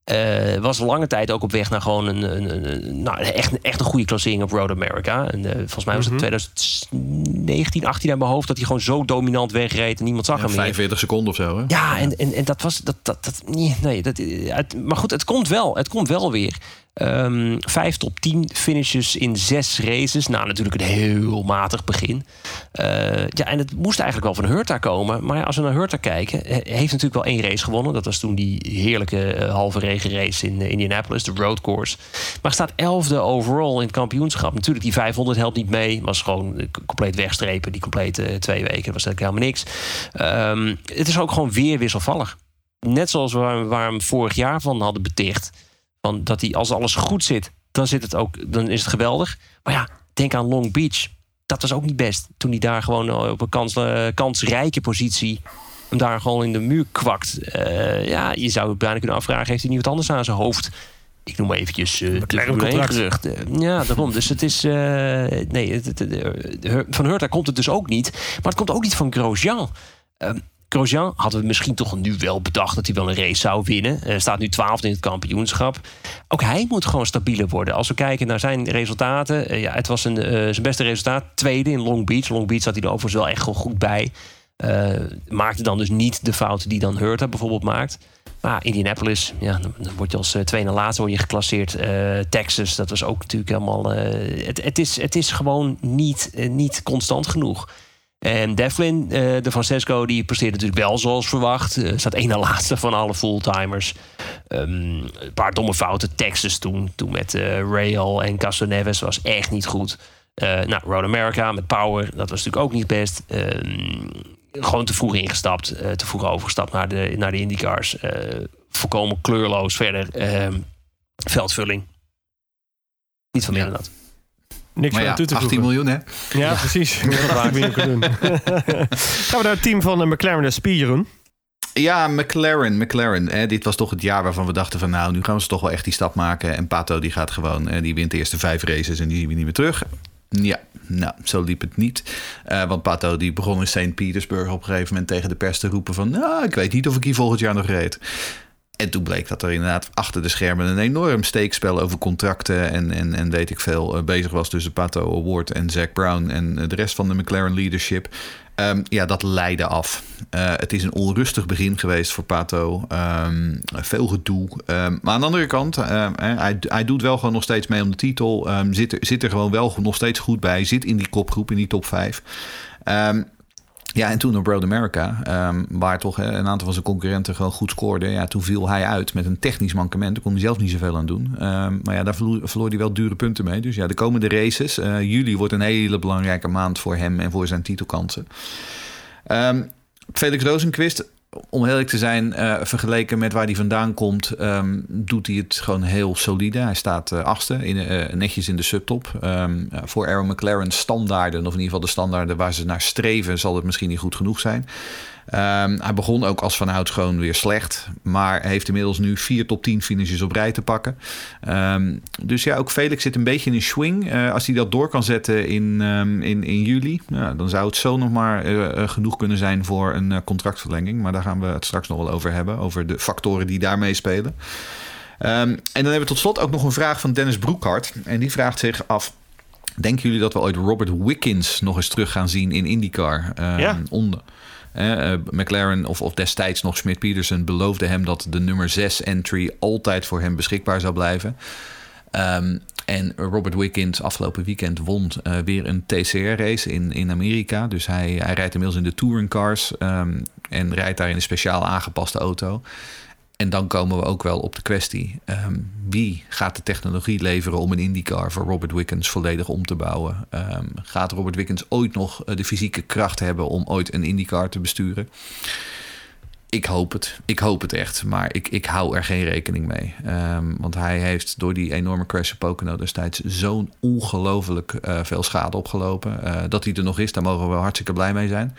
Eh, was lange tijd ook op weg naar gewoon een, een, een- nou, echt, echt een goede klassering op Road America. En, eh, volgens mij was het 2019, 18 aan mijn hoofd... dat hij gewoon zo dominant wegreed en niemand zag Ja, hem meer. 45 seconden of zo. Hè? Ja, en, en, en dat was. Dat, dat, dat, nee, nee, dat, eh, maar goed, het komt wel. Het komt wel weer. Ehm, vijf top 10 finishes in zes races. Nou, natuurlijk een heel matig begin. Eh, ja, en het moest eigenlijk wel van Hurta komen. Maar als we naar Hurta kijken, heeft natuurlijk wel één race gewonnen. Dat was toen die heerlijke eh, halve regenrace in eh, Indianapolis, de road course. Maar staat elfde overall in het kampioenschap. Natuurlijk, die 500 helpt niet mee. Was gewoon compleet wegstrepen. Die complete twee weken was eigenlijk helemaal niks. Ehm, het is ook gewoon weer wisselvallig. Net zoals we waar vorig jaar van hadden beticht. Van dat hij, als alles goed zit, dan, zit het ook, dan is het geweldig. Maar ja, denk aan Long Beach. Dat was ook niet best. Toen hij daar gewoon op een kans, eh, kansrijke positie... hem daar gewoon in de muur kwakt. Eh, ja, je zou het bijna kunnen afvragen... heeft hij niet wat anders aan zijn hoofd? Ik noem maar eventjes eh de McLaren Formule 1 contract. geruchten. Ja, daarom. Dus het is... eh, nee, het, het- het- van Hurta komt het dus ook niet. Maar het komt ook niet van Grosjean. Grosjean hadden we misschien toch nu wel bedacht dat hij wel een race zou winnen. Eh, staat nu 12 in het kampioenschap. Ook hij moet gewoon stabieler worden. Als we kijken naar zijn resultaten. eh, ja, het was een, eh, zijn beste resultaat. Tweede in Long Beach. Long Beach zat hij er overigens wel echt wel goed bij. Maakte dan dus niet de fouten die dan Hurta bijvoorbeeld maakt. Maar Indianapolis, ja, dan, word je als tweede na laatste word je geclasseerd. Texas, dat was ook natuurlijk helemaal... het, het, is, het is gewoon niet, niet constant genoeg. En Devlin, eh, de Francesco, die presteert natuurlijk wel zoals verwacht. Eh, staat één na laatste van alle fulltimers. Ehm, een paar domme fouten. Texas toen, toen met eh Rail en Castroneves was echt niet goed. Nou, Road America met Power, dat was natuurlijk ook niet best. Ehm, gewoon te vroeg ingestapt, te vroeg overgestapt naar de, naar de IndyCars. Volkomen kleurloos verder. Ehm, veldvulling. Niet van meer dan dat. Niks Maar ja, toe te 18 voegen. miljoen hè? Ja, precies. Doen. Gaan we naar het team van eh, McLaren en Speedrun. Ja, McLaren, McLaren. Hè, dit was toch het jaar waarvan we dachten van nou, nu gaan we ze toch wel echt die stap maken. En Pato die gaat gewoon, eh, die wint de eerste vijf races en die zien we niet meer terug. Ja, nou, zo liep het niet. Eh, want Pato die begon in St. Petersburg op een gegeven moment tegen de pers te roepen van... nou, ik weet niet of ik hier volgend jaar nog reed. En toen bleek dat er inderdaad achter de schermen een enorm steekspel over contracten en, en, en weet ik veel eh, bezig was tussen Pato Award en Zack Brown en eh, de rest van de McLaren leadership. Ehm, ja, dat leidde af. Eh, het is een onrustig begin geweest voor Pato. Ehm, veel gedoe. Ehm, maar aan de andere kant, hij, hij doet wel gewoon nog steeds mee om de titel. Zit, er, zit er gewoon wel nog steeds goed bij. Zit in die kopgroep, in die top 5. Ja, en toen op Road America, ehm, waar toch een aantal van zijn concurrenten gewoon goed scoorden. Ja, toen viel hij uit met een technisch mankement. Daar kon hij zelf niet zoveel aan doen. Ehm, maar ja, daar verloor, verloor hij wel dure punten mee. Dus ja, de komende races. eh, juli wordt een hele belangrijke maand voor hem en voor zijn titelkansen. Ehm, Felix Rosenquist, om eerlijk te zijn, eh, vergeleken met waar hij vandaan komt, ehm, doet hij het gewoon heel solide. Hij staat eh, achtste, in, eh, netjes in de subtop. Ehm, voor Aaron McLaren standaarden, of in ieder geval de standaarden waar ze naar streven, zal het misschien niet goed genoeg zijn. Ehm, hij begon ook als van gewoon weer slecht. Maar heeft inmiddels nu vier top 10 finishes op rij te pakken. Ehm, dus ja, ook Felix zit een beetje in een swing. Eh, als hij dat door kan zetten in, ehm, in, in juli, ja, dan zou het zo nog maar eh, eh, genoeg kunnen zijn voor een contractverlenging. Maar daar gaan we het straks nog wel over hebben. Over de factoren die daarmee spelen. En dan hebben we tot slot ook nog een vraag van Dennis Broekhart. En die vraagt zich af. Denken jullie dat we ooit Robert Wickens nog eens terug gaan zien in IndyCar? Ja. onder, eh, McLaren of, of destijds nog Smith Peterson beloofde hem dat de nummer 6 entry altijd voor hem beschikbaar zou blijven. Ehm, en Robert Wickens afgelopen weekend won eh, weer een TCR-race in, in Amerika. Dus hij, hij rijdt inmiddels in de touring cars ehm, en rijdt daar in een speciaal aangepaste auto. En dan komen we ook wel op de kwestie: ehm, wie gaat de technologie leveren om een IndyCar voor Robert Wickens volledig om te bouwen? Ehm, gaat Robert Wickens ooit nog eh, de fysieke kracht hebben om ooit een IndyCar te besturen? Ik hoop het. Ik hoop het echt. Maar ik, ik hou er geen rekening mee. Ehm, want hij heeft door die enorme crash op Pocono destijds zo'n ongelooflijk eh, veel schade opgelopen. Eh, dat hij er nog is, daar mogen we hartstikke blij mee zijn.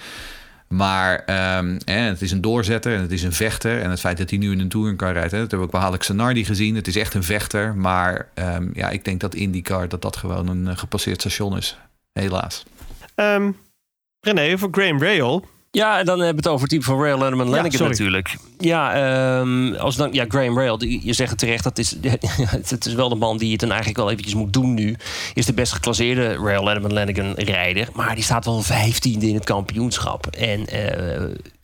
Maar ehm, het is een doorzetter en het is een vechter. En het feit dat hij nu in een touringcar rijdt, hè, dat hebben we ook bij Alex Zanardi gezien. Het is echt een vechter. Maar ehm, ja, ik denk dat IndyCar dat dat gewoon een eh, gepasseerd station is. Helaas. Ehm, René, voor Graham Rail. Ja, en dan hebben we het over het team van Rail Letterman Ja, sorry. natuurlijk. Ja, ehm, als dan, ja, Graham Rail, die- je zegt het terecht, dat is, het is wel de man die het dan eigenlijk wel eventjes moet doen nu. Is de best geclasseerde Rail Letterman Lanigan rijder. Maar die staat wel vijftiende in het kampioenschap. En eh,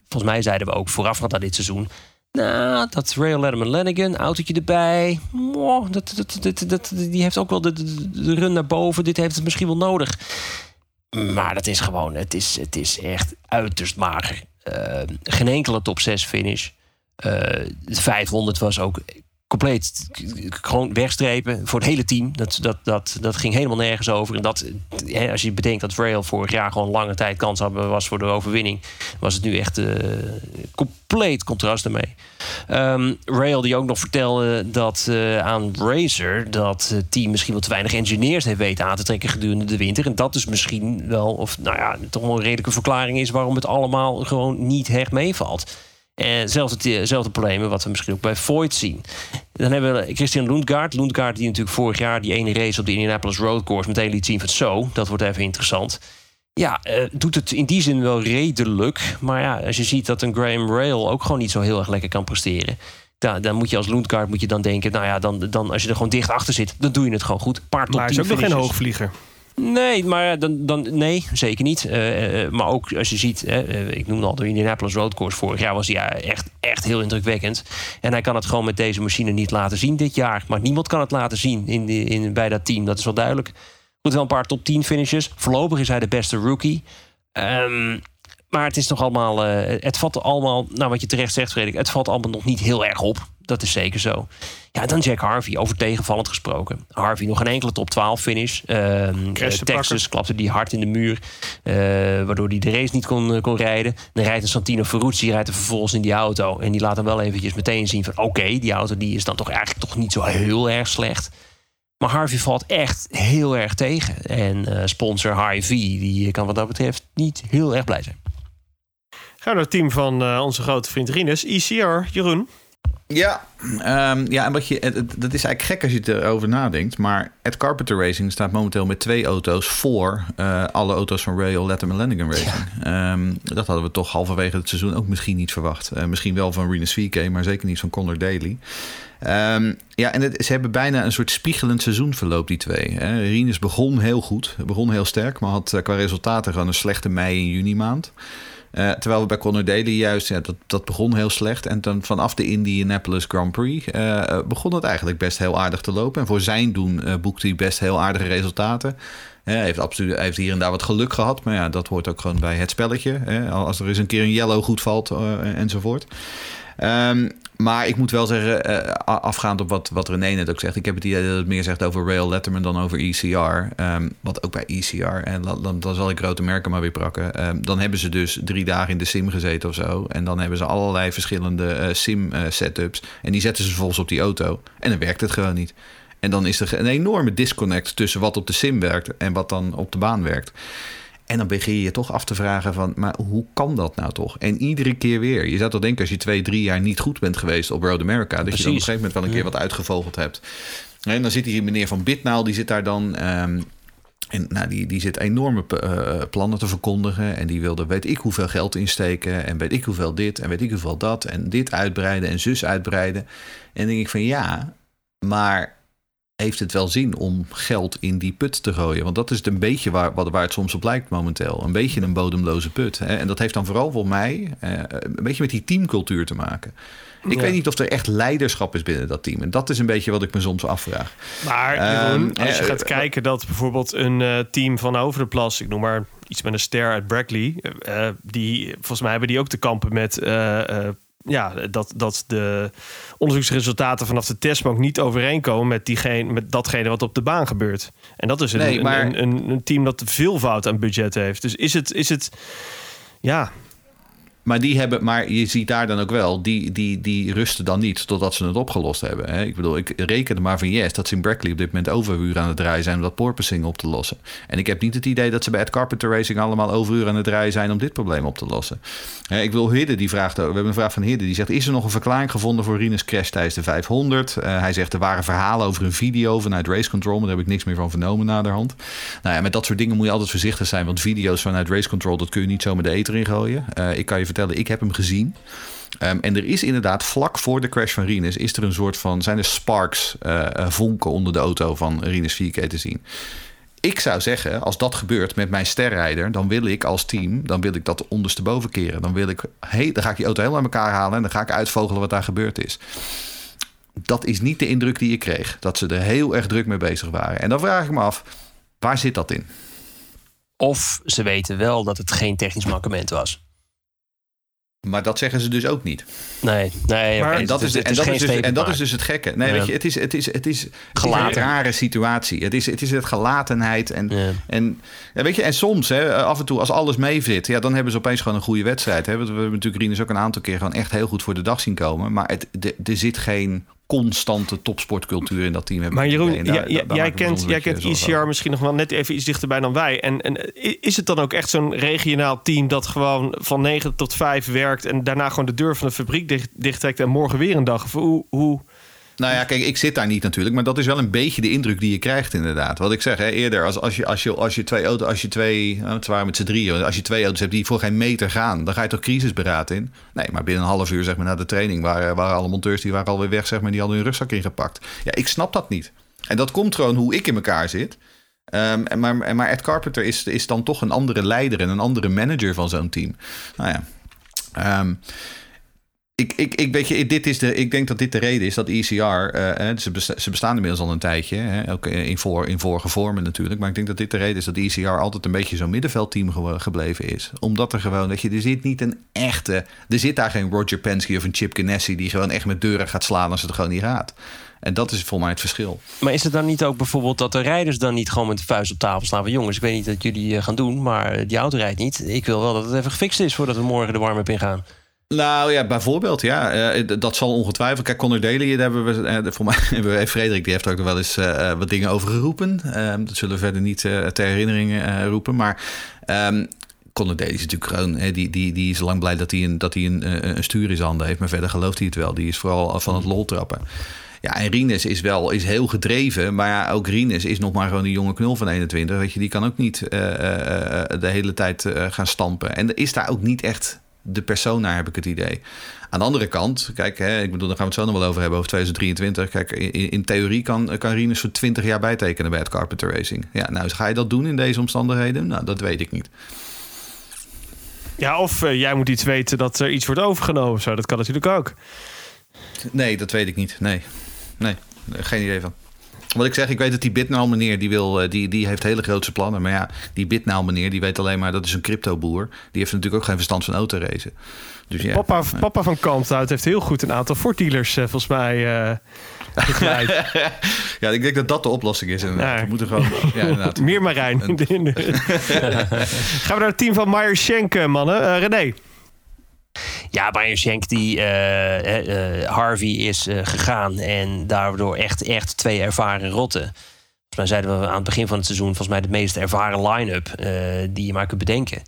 volgens mij zeiden we ook voorafgaand aan dit seizoen... Nou, dat Rail Letterman Lanigan, autootje erbij. Mwah, dat, dat, dat, dat, die heeft ook wel de, de, de run naar boven. Dit heeft het misschien wel nodig. Maar dat is gewoon, het is, het is echt uiterst mager. Eh, geen enkele top 6 finish. Eh, de 500 was ook compleet gewoon wegstrepen voor het hele team. Dat, dat, dat, dat ging helemaal nergens over. En dat, hè, als je bedenkt dat Rail vorig jaar gewoon lange tijd kans had, was voor de overwinning, was het nu echt eh, compleet contrast ermee. Ehm, Rail die ook nog vertelde dat eh, aan Racer dat het team misschien wel te weinig engineers heeft weten aan te trekken gedurende de winter. En dat dus misschien wel, of nou ja, toch wel een redelijke verklaring is waarom het allemaal gewoon niet echt meevalt. En zelfde, hetzelfde problemen wat we misschien ook bij Voigt zien. Dan hebben we Christian Lundgaard. Lundgaard die natuurlijk vorig jaar die ene race op de Indianapolis Road Course meteen liet zien van zo, dat wordt even interessant. Ja, eh, doet het in die zin wel redelijk. Maar ja, als je ziet dat een Graham Rail ook gewoon niet zo heel erg lekker kan presteren. Dan, dan moet je als Lundgaard moet je dan denken, nou ja, dan, dan, als je er gewoon dicht achter zit, dan doe je het gewoon goed. Paar Maar hij is 10 ook nog geen hoogvlieger. Nee, maar dan, dan, nee, zeker niet. Eh, eh, maar ook als je ziet, eh, ik noemde al de Indianapolis Road Course vorig jaar was hij ja, echt, echt heel indrukwekkend. En hij kan het gewoon met deze machine niet laten zien dit jaar. Maar niemand kan het laten zien in in, bij dat team, dat is wel duidelijk. Goed, wel een paar top 10 finishes. Voorlopig is hij de beste rookie. Ehm, maar het is nog allemaal, eh, het valt allemaal, nou wat je terecht zegt, Frederik, het valt allemaal nog niet heel erg op. Dat is zeker zo. Ja, dan Jack Harvey, over tegenvallend gesproken. Harvey nog een enkele top 12 finish. Ehm, eh, Texas pakken. klapte die hard in de muur, eh, waardoor hij de race niet kon, eh, kon rijden. Dan rijdt een Santino Ferrucci rijdt er vervolgens in die auto. En die laat dan wel eventjes meteen zien van... oké, die auto die is dan toch eigenlijk toch niet zo heel erg slecht. Maar Harvey valt echt heel erg tegen. En sponsor Hy-V, die kan wat dat betreft niet heel erg blij zijn. Gaan we naar het team van onze grote vriend Rinus. ECR, Jeroen. Ja, ehm, ja en wat je, het- het- dat is eigenlijk gek als je erover nadenkt. Maar Ed Carpenter Racing staat momenteel met twee auto's voor eh, alle auto's van Rail Letterman Lanigan Racing. Ehm, dat hadden we toch halverwege het seizoen ook misschien niet verwacht. Eh, misschien wel van Renus VK, maar zeker niet van Conor Daly. Ehm, ja, en het, ze hebben bijna een soort spiegelend seizoenverloop, die twee. Hè. Rinus begon heel goed, begon heel sterk, maar had eh, qua resultaten gewoon een slechte mei- en juni maand. Eh, terwijl we bij Conor Daly juist, ja, dat, dat begon heel slecht. En dan vanaf de Indianapolis Grand Prix eh, eh, begon het eigenlijk best heel aardig te lopen. En voor zijn doen boekte hij best heel aardige resultaten. Hij heeft, absoluut, heeft hier en daar wat geluk gehad. Maar ja, dat hoort ook gewoon bij het spelletje. Hè. Als er eens een keer een yellow goed valt eh, enzovoort. Ehm, maar ik moet wel zeggen, eh, afgaand op wat, wat René net ook zegt. Ik heb het idee dat het meer zegt over Rail Letterman dan over ECR. Ehm, wat ook bij ECR, en dan, dan, zal ik grote merken maar weer prakken. Ehm, dan hebben ze dus drie dagen in de sim gezeten of zo. En dan hebben ze allerlei verschillende eh, sim setups. En die zetten ze vervolgens op die auto. En dan werkt het gewoon niet. En dan is er een enorme disconnect tussen wat op de sim werkt en wat dan op de baan werkt. En dan begin je je toch af te vragen van, maar hoe kan dat nou toch? En iedere keer weer. Je zou toch denken als je twee, drie jaar niet goed bent geweest op Road America... dat je dan op een gegeven moment wel een keer wat uitgevogeld hebt. En dan zit hier meneer Van Bitnaal, die zit daar dan... ehm, en nou, die, die zit enorme eh, plannen te verkondigen. En die wilde weet ik hoeveel geld insteken. En weet ik hoeveel dit. En weet ik hoeveel dat. En dit uitbreiden en zus uitbreiden. En dan denk ik van ja, maar heeft het wel zin om geld in die put te gooien? Want dat is het een beetje waar, waar het soms op lijkt momenteel. Een beetje een bodemloze put. Hè? En dat heeft dan vooral voor mij eh, een beetje met die teamcultuur te maken. Ik Ja. weet niet of er echt leiderschap is binnen dat team. En dat is een beetje wat ik me soms afvraag. Maar Ehm, als je eh, gaat eh, kijken dat bijvoorbeeld een team van Over de Plas, ik noem maar iets met een ster uit Brackley, die volgens mij hebben die ook te kampen met ja, dat, dat de onderzoeksresultaten vanaf de testbank niet overeenkomen met, diegene, met datgene wat op de baan gebeurt. En dat is een, Nee, maar- een, een, een team dat veel fout aan budget heeft. Dus is het, is het ja, Maar, die hebben, maar je ziet daar dan ook wel, die, die, die rusten dan niet totdat ze het opgelost hebben. Hè? Ik bedoel, ik reken maar van yes dat ze in Brackley op dit moment overuren aan het draaien zijn om dat porpoising op te lossen. En ik heb niet het idee dat ze bij het Carpenter Racing allemaal overuren aan het draaien zijn om dit probleem op te lossen. Hè, ik wil Hidde, die vraagt, we hebben een vraag van Hidde, die zegt, is er nog een verklaring gevonden voor Rinus crash tijdens de 500? Eh, hij zegt, er waren verhalen over een video vanuit Race Control, maar daar heb ik niks meer van vernomen naderhand. Nou ja, met dat soort dingen moet je altijd voorzichtig zijn, want video's vanuit Race Control, dat kun je niet zo met de eter ingooien. Uh, ik kan je vertellen, ik heb hem gezien. Um, en er is inderdaad vlak voor de crash van Rinus is er een soort van zijn er sparks, uh, vonken onder de auto van Rinus 4K te zien. Ik zou zeggen, als dat gebeurt met mijn sterrijder, dan wil ik als team, dan wil ik dat ondersteboven keren. Dan wil ik, hey, dan ga ik die auto helemaal aan elkaar halen en dan ga ik uitvogelen wat daar gebeurd is. Dat is niet de indruk die ik kreeg. Dat ze er heel erg druk mee bezig waren. En dan vraag ik me af, waar zit dat in? Of ze weten wel dat het geen technisch mankement was. Maar dat zeggen ze dus ook niet. Nee, nee. Maar, en dat, is, en, dat is, dus, en dat is dus het gekke. Nee, weet je, het is, het is, het is, het is een rare situatie. Het is, het is het gelatenheid. En, en, ja, weet je, en soms, hè, af en toe, als alles meezit, ja, dan hebben ze opeens gewoon een goede wedstrijd. Hè. We, we hebben natuurlijk Rinus ook een aantal keer gewoon echt heel goed voor de dag zien komen. Maar het, de, er zit geen constante topsportcultuur in dat team. Maar Jeroen, jij, kent, jij kent ECR misschien nog wel net even iets dichterbij dan wij. En, en is het dan ook echt zo'n regionaal team dat gewoon van 9 tot 5 werkt en daarna gewoon de deur van de fabriek dicht, dicht trekt en morgen weer een dag? Of hoe, hoe, nou ja, kijk, ik zit daar niet natuurlijk, maar dat is wel een beetje de indruk die je krijgt inderdaad. Wat ik zeg, hè, eerder, als, als, je, als, je, als je twee auto's, als je twee, het waren met z'n drieën, als je twee auto's hebt die voor geen meter gaan, dan ga je toch crisisberaad in? Nee, maar binnen een half uur, zeg maar, na de training waren, waren alle monteurs die waren alweer weg, zeg maar, die hadden hun rugzak ingepakt. Ja, ik snap dat niet. En dat komt gewoon hoe ik in elkaar zit. En maar, maar Ed Carpenter is, is dan toch een andere leider en een andere manager van zo'n team. Nou ja. Um, ik, ik, ik, weet je, dit is de, ik denk dat dit de reden is dat ECR, uh, ze, ze bestaan inmiddels al een tijdje, hè, ook in, voor, in vorige vormen natuurlijk, maar ik denk dat dit de reden is dat ECR altijd een beetje zo'n middenveldteam gebleven is. Omdat er gewoon, dat je, er zit niet een echte, er zit daar geen Roger Penske of een Chip Ganassi die gewoon echt met deuren gaat slaan als het gewoon niet gaat. En dat is voor mij het verschil. Maar is het dan niet ook bijvoorbeeld dat de rijders dan niet gewoon met de vuist op tafel slaan? Van jongens, ik weet niet dat jullie eh, gaan doen, maar die auto rijdt niet. Ik wil wel dat het even gefixt is voordat we morgen de warm-up ingaan. Nou ja, bijvoorbeeld, ja. Uh, dat zal ongetwijfeld. Kijk, Conor Daly, daar hebben we, uh, voor mij we, Frederik, die heeft ook wel eens wat dingen over geroepen. Ehm, dat zullen we verder niet ter herinnering roepen. Maar um, Conor Daly is natuurlijk gewoon, hè, die, die, die is lang blij dat hij een, dat hij een, een stuur in zijn handen heeft. Maar verder gelooft hij het wel. Die is vooral van het lol trappen. Ja, en Rines is wel is heel gedreven. Maar ook Rines is nog maar gewoon een jonge knul van 21. Weet je, die kan ook niet de hele tijd gaan stampen. En is daar ook niet echt de persona, heb ik het idee. Aan de andere kant, kijk, hè, ik bedoel, daar gaan we het zo nog wel over hebben, over 2023. Kijk, in, in theorie kan, kan Rinus voor 20 jaar bijtekenen bij het Carpenter Racing. Ja, nou, ga je dat doen in deze omstandigheden? Nou, dat weet ik niet. Ja, of uh, jij moet iets weten dat er iets wordt overgenomen. Zo, dat kan natuurlijk ook. Nee, dat weet ik niet. Nee, nee, geen idee van. Wat ik zeg, ik weet dat die Bitnaal meneer, die, wil, eh, die, die heeft hele grote plannen. Maar ja, die Bitnaal meneer, die weet alleen maar, dat is een cryptoboer. Die heeft natuurlijk ook geen verstand van autoracen. Dus ja. Papa, papa van Kalmthout heeft heel goed een aantal Ford-dealers uh, volgens mij uh, ja, ik denk dat dat de oplossing is. Inderdaad. Ja. We moeten gewoon... Ja. Meer Marijn. Gaan we naar het team van Meyer Schenk, mannen. René. Ja, Bayern Schenk, die uh, Harvey is gegaan. En daardoor echt, echt twee ervaren rotten. Volgens mij zeiden we aan het begin van het seizoen... volgens mij de meest ervaren line-up die je maar kunt bedenken.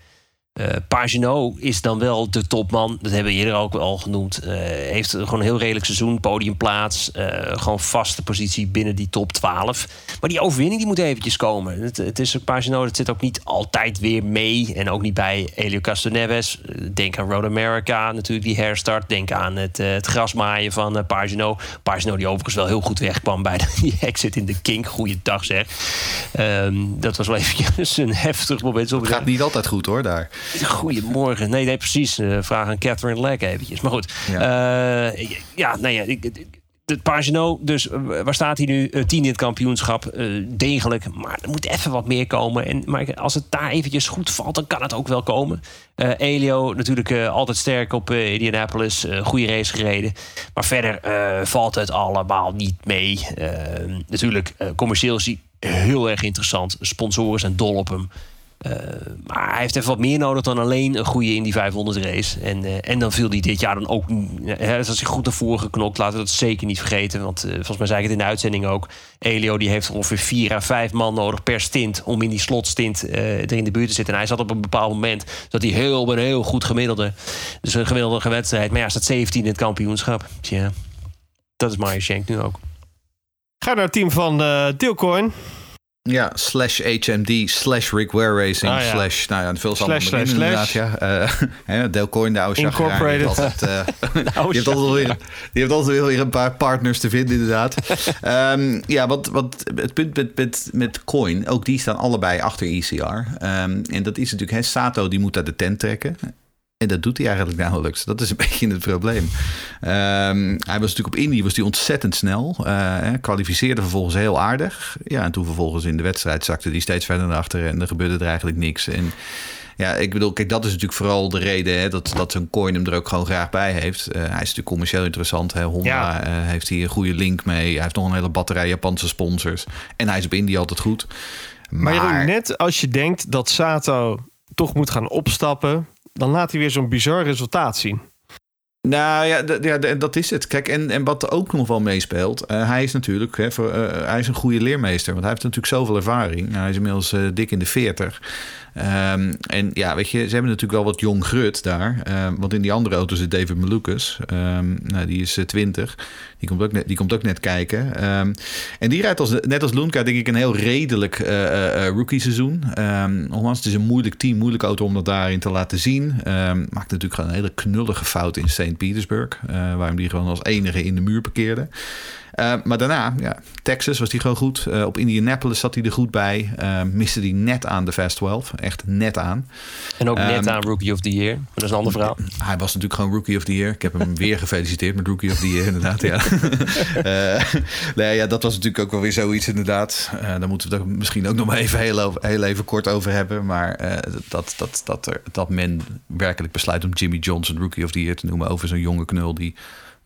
Uh, is dan wel de topman. Dat hebben we eerder ook al genoemd. Uh, heeft gewoon een heel redelijk seizoen, podiumplaats. Uh, gewoon vaste positie binnen die top 12. Maar die overwinning die moet eventjes komen. Het, het is dat zit ook niet altijd weer mee. En ook niet bij Elio Castroneves. Denk aan Road America, natuurlijk die herstart. Denk aan het, het grasmaaien van Pagino. Pagino die overigens wel heel goed wegkwam bij die exit in de kink. Goeiedag zeg. Um, dat was wel eventjes een heftig moment. Het gaat niet altijd goed hoor, daar. Goedemorgen. Nee, nee, precies. Uh, vraag aan Catherine Leck eventjes. Maar goed. Ja, uh, ja ja. De Pagino, dus eh, waar staat hij nu? Uh, tien in het kampioenschap. Uh, degelijk. Maar er moet even wat meer komen. En, maar als het daar eventjes goed valt, dan kan het ook wel komen. Elio natuurlijk altijd sterk op Indianapolis. goede race gereden. Maar verder valt het allemaal niet mee. natuurlijk, commercieel is hij heel erg interessant. Sponsoren zijn dol op hem. Uh, maar hij heeft even wat meer nodig dan alleen een goede Indy 500 race. En, uh, en dan viel hij dit jaar dan ook... Hè, als hij goed naar voren geknokt, laten we dat zeker niet vergeten. Want volgens mij zei ik het in de uitzending ook. Elio die heeft ongeveer vier à vijf man nodig per stint... om in die slotstint er in de buurt te zitten. En hij zat op een bepaald moment dat hij heel, een heel goed gemiddelde... Dus een gemiddelde wedstrijd. Maar ja, staat 17 in het kampioenschap. Tja, dat is Mario Shank nu ook. Ga naar het team van Deelcoin. Ja, slash HMD, slash Rick Ware Racing, Ah, ja. slash, nou ja, veel Slash, slash, slash, inderdaad, ja. Uh, hè, Delcoin, de oude Incorporated. altijd, eh, die heeft altijd weer, die heeft altijd wel weer een paar partners te vinden, inderdaad. Ehm, ja, wat, wat het punt met, met, met Coin, ook die staan allebei achter ECR. Ehm, en dat is natuurlijk, hè, Sato die moet uit de tent trekken. En dat doet hij eigenlijk nauwelijks. Dat is een beetje het probleem. Ehm, hij was natuurlijk op Indy was hij ontzettend snel. Eh, kwalificeerde vervolgens heel aardig. Ja, en toen vervolgens in de wedstrijd zakte hij steeds verder naar achteren. En er gebeurde er eigenlijk niks. En ja, ik bedoel, kijk, dat is natuurlijk vooral de reden hè, dat, dat zo'n coin hem er ook gewoon graag bij heeft. Eh, hij is natuurlijk commercieel interessant. Hè. Honda Ja. eh, heeft hier een goede link mee. Hij heeft nog een hele batterij Japanse sponsors. En hij is op Indy altijd goed. Maar, Jeroen, net als je denkt dat Sato toch moet gaan opstappen... dan laat hij weer zo'n bizar resultaat zien. Nou ja, ja dat is het. Kijk, en, en wat er ook nog wel meespeelt, eh, hij is natuurlijk hè, voor, eh, hij is een goede leermeester, want hij heeft natuurlijk zoveel ervaring. Hij is inmiddels eh, dik in de 40. Ehm, en ja, weet je, ze hebben natuurlijk wel wat jong grut daar. Ehm, want in die andere auto zit David Malukas. Ehm, nou, die is eh, 20. Die komt ook net, die komt ook net kijken. En die rijdt als, net als Lunka, denk ik, een heel redelijk eh, eh, eh, rookie-seizoen. Ehm nogmaals, het is een moeilijk team, moeilijke auto om dat daarin te laten zien. Maakt natuurlijk gewoon een hele knullige fout in St. Petersburg. eh waarom die gewoon als enige in de muur parkeerde. Eh, maar daarna, ja, Texas was hij gewoon goed. Eh, op Indianapolis zat hij er goed bij. Eh, miste hij net aan de Fast 12. Echt net aan. En ook net Ehm, aan Rookie of the Year. Maar dat is een ander verhaal. Hij was natuurlijk gewoon Rookie of the Year. Ik heb hem weer gefeliciteerd met Rookie of the Year, inderdaad. Ja. Nee, ja, dat was natuurlijk ook wel weer zoiets, inderdaad. Daar moeten we het misschien ook nog maar even heel, over- heel even kort over hebben. Maar dat, dat, dat, er, dat men werkelijk besluit om Jimmy Johnson Rookie of the Year te noemen over zo'n jonge knul die.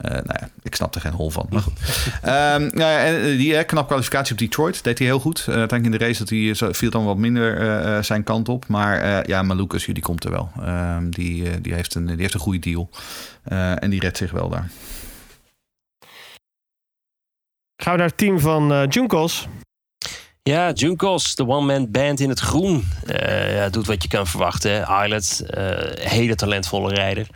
Eh, nou ja, ik snap er geen hol van. Maar goed. Ehm, nou ja, en eh, die knap kwalificatie op Detroit deed hij heel goed. Eh uiteindelijk in de race dat hij, zo- viel dan wat minder eh, eh, zijn kant op. Maar eh, ja, Malukas, die komt er wel. Ehm, die, eh, die, heeft een, die heeft een goede deal. Eh, en die redt zich wel daar. Gaan we naar het team van eh Junkos. Ja, Junkos, de one-man band in het groen. Eh, ja, doet wat je kan verwachten. hè. Islet, eh, hele talentvolle rijder.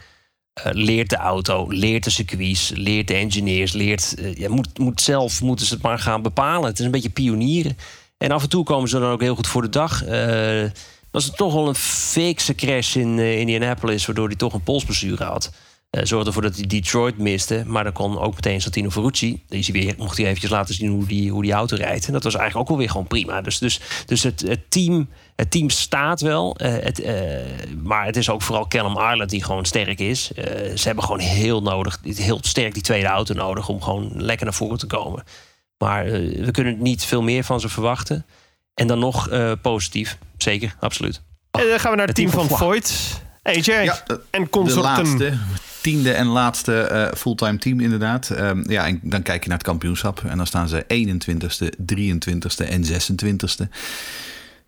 Eh, leert de auto, leert de circuits, leert de engineers, leert, eh, ja, moet, moet zelf moeten ze het maar gaan bepalen. Het is een beetje pionieren. En af en toe komen ze dan ook heel goed voor de dag. Eh was het toch wel een fikse crash in Indianapolis, waardoor hij toch een polsblessure had. Eh zorgde ervoor dat hij Detroit miste. Maar dan kon ook meteen Santino Ferrucci. Die is weer, mocht hij eventjes laten zien hoe die, hoe die auto rijdt. En dat was eigenlijk ook wel weer gewoon prima. Dus, dus, dus het, het, team, het team staat wel. eh, het, eh, maar het is ook vooral Callum Arlett die gewoon sterk is. Eh, ze hebben gewoon heel nodig, heel sterk die tweede auto nodig... om gewoon lekker naar voren te komen. Maar we kunnen niet veel meer van ze verwachten. En dan nog eh, positief. Zeker, absoluut. En dan gaan we naar het, Het team, team van Voigt. AJ Ja, en De consorten. laatste, tiende en laatste eh, fulltime team inderdaad. Ehm, ja, en dan kijk je naar het kampioenschap. En dan staan ze 21ste, 23ste en 26ste.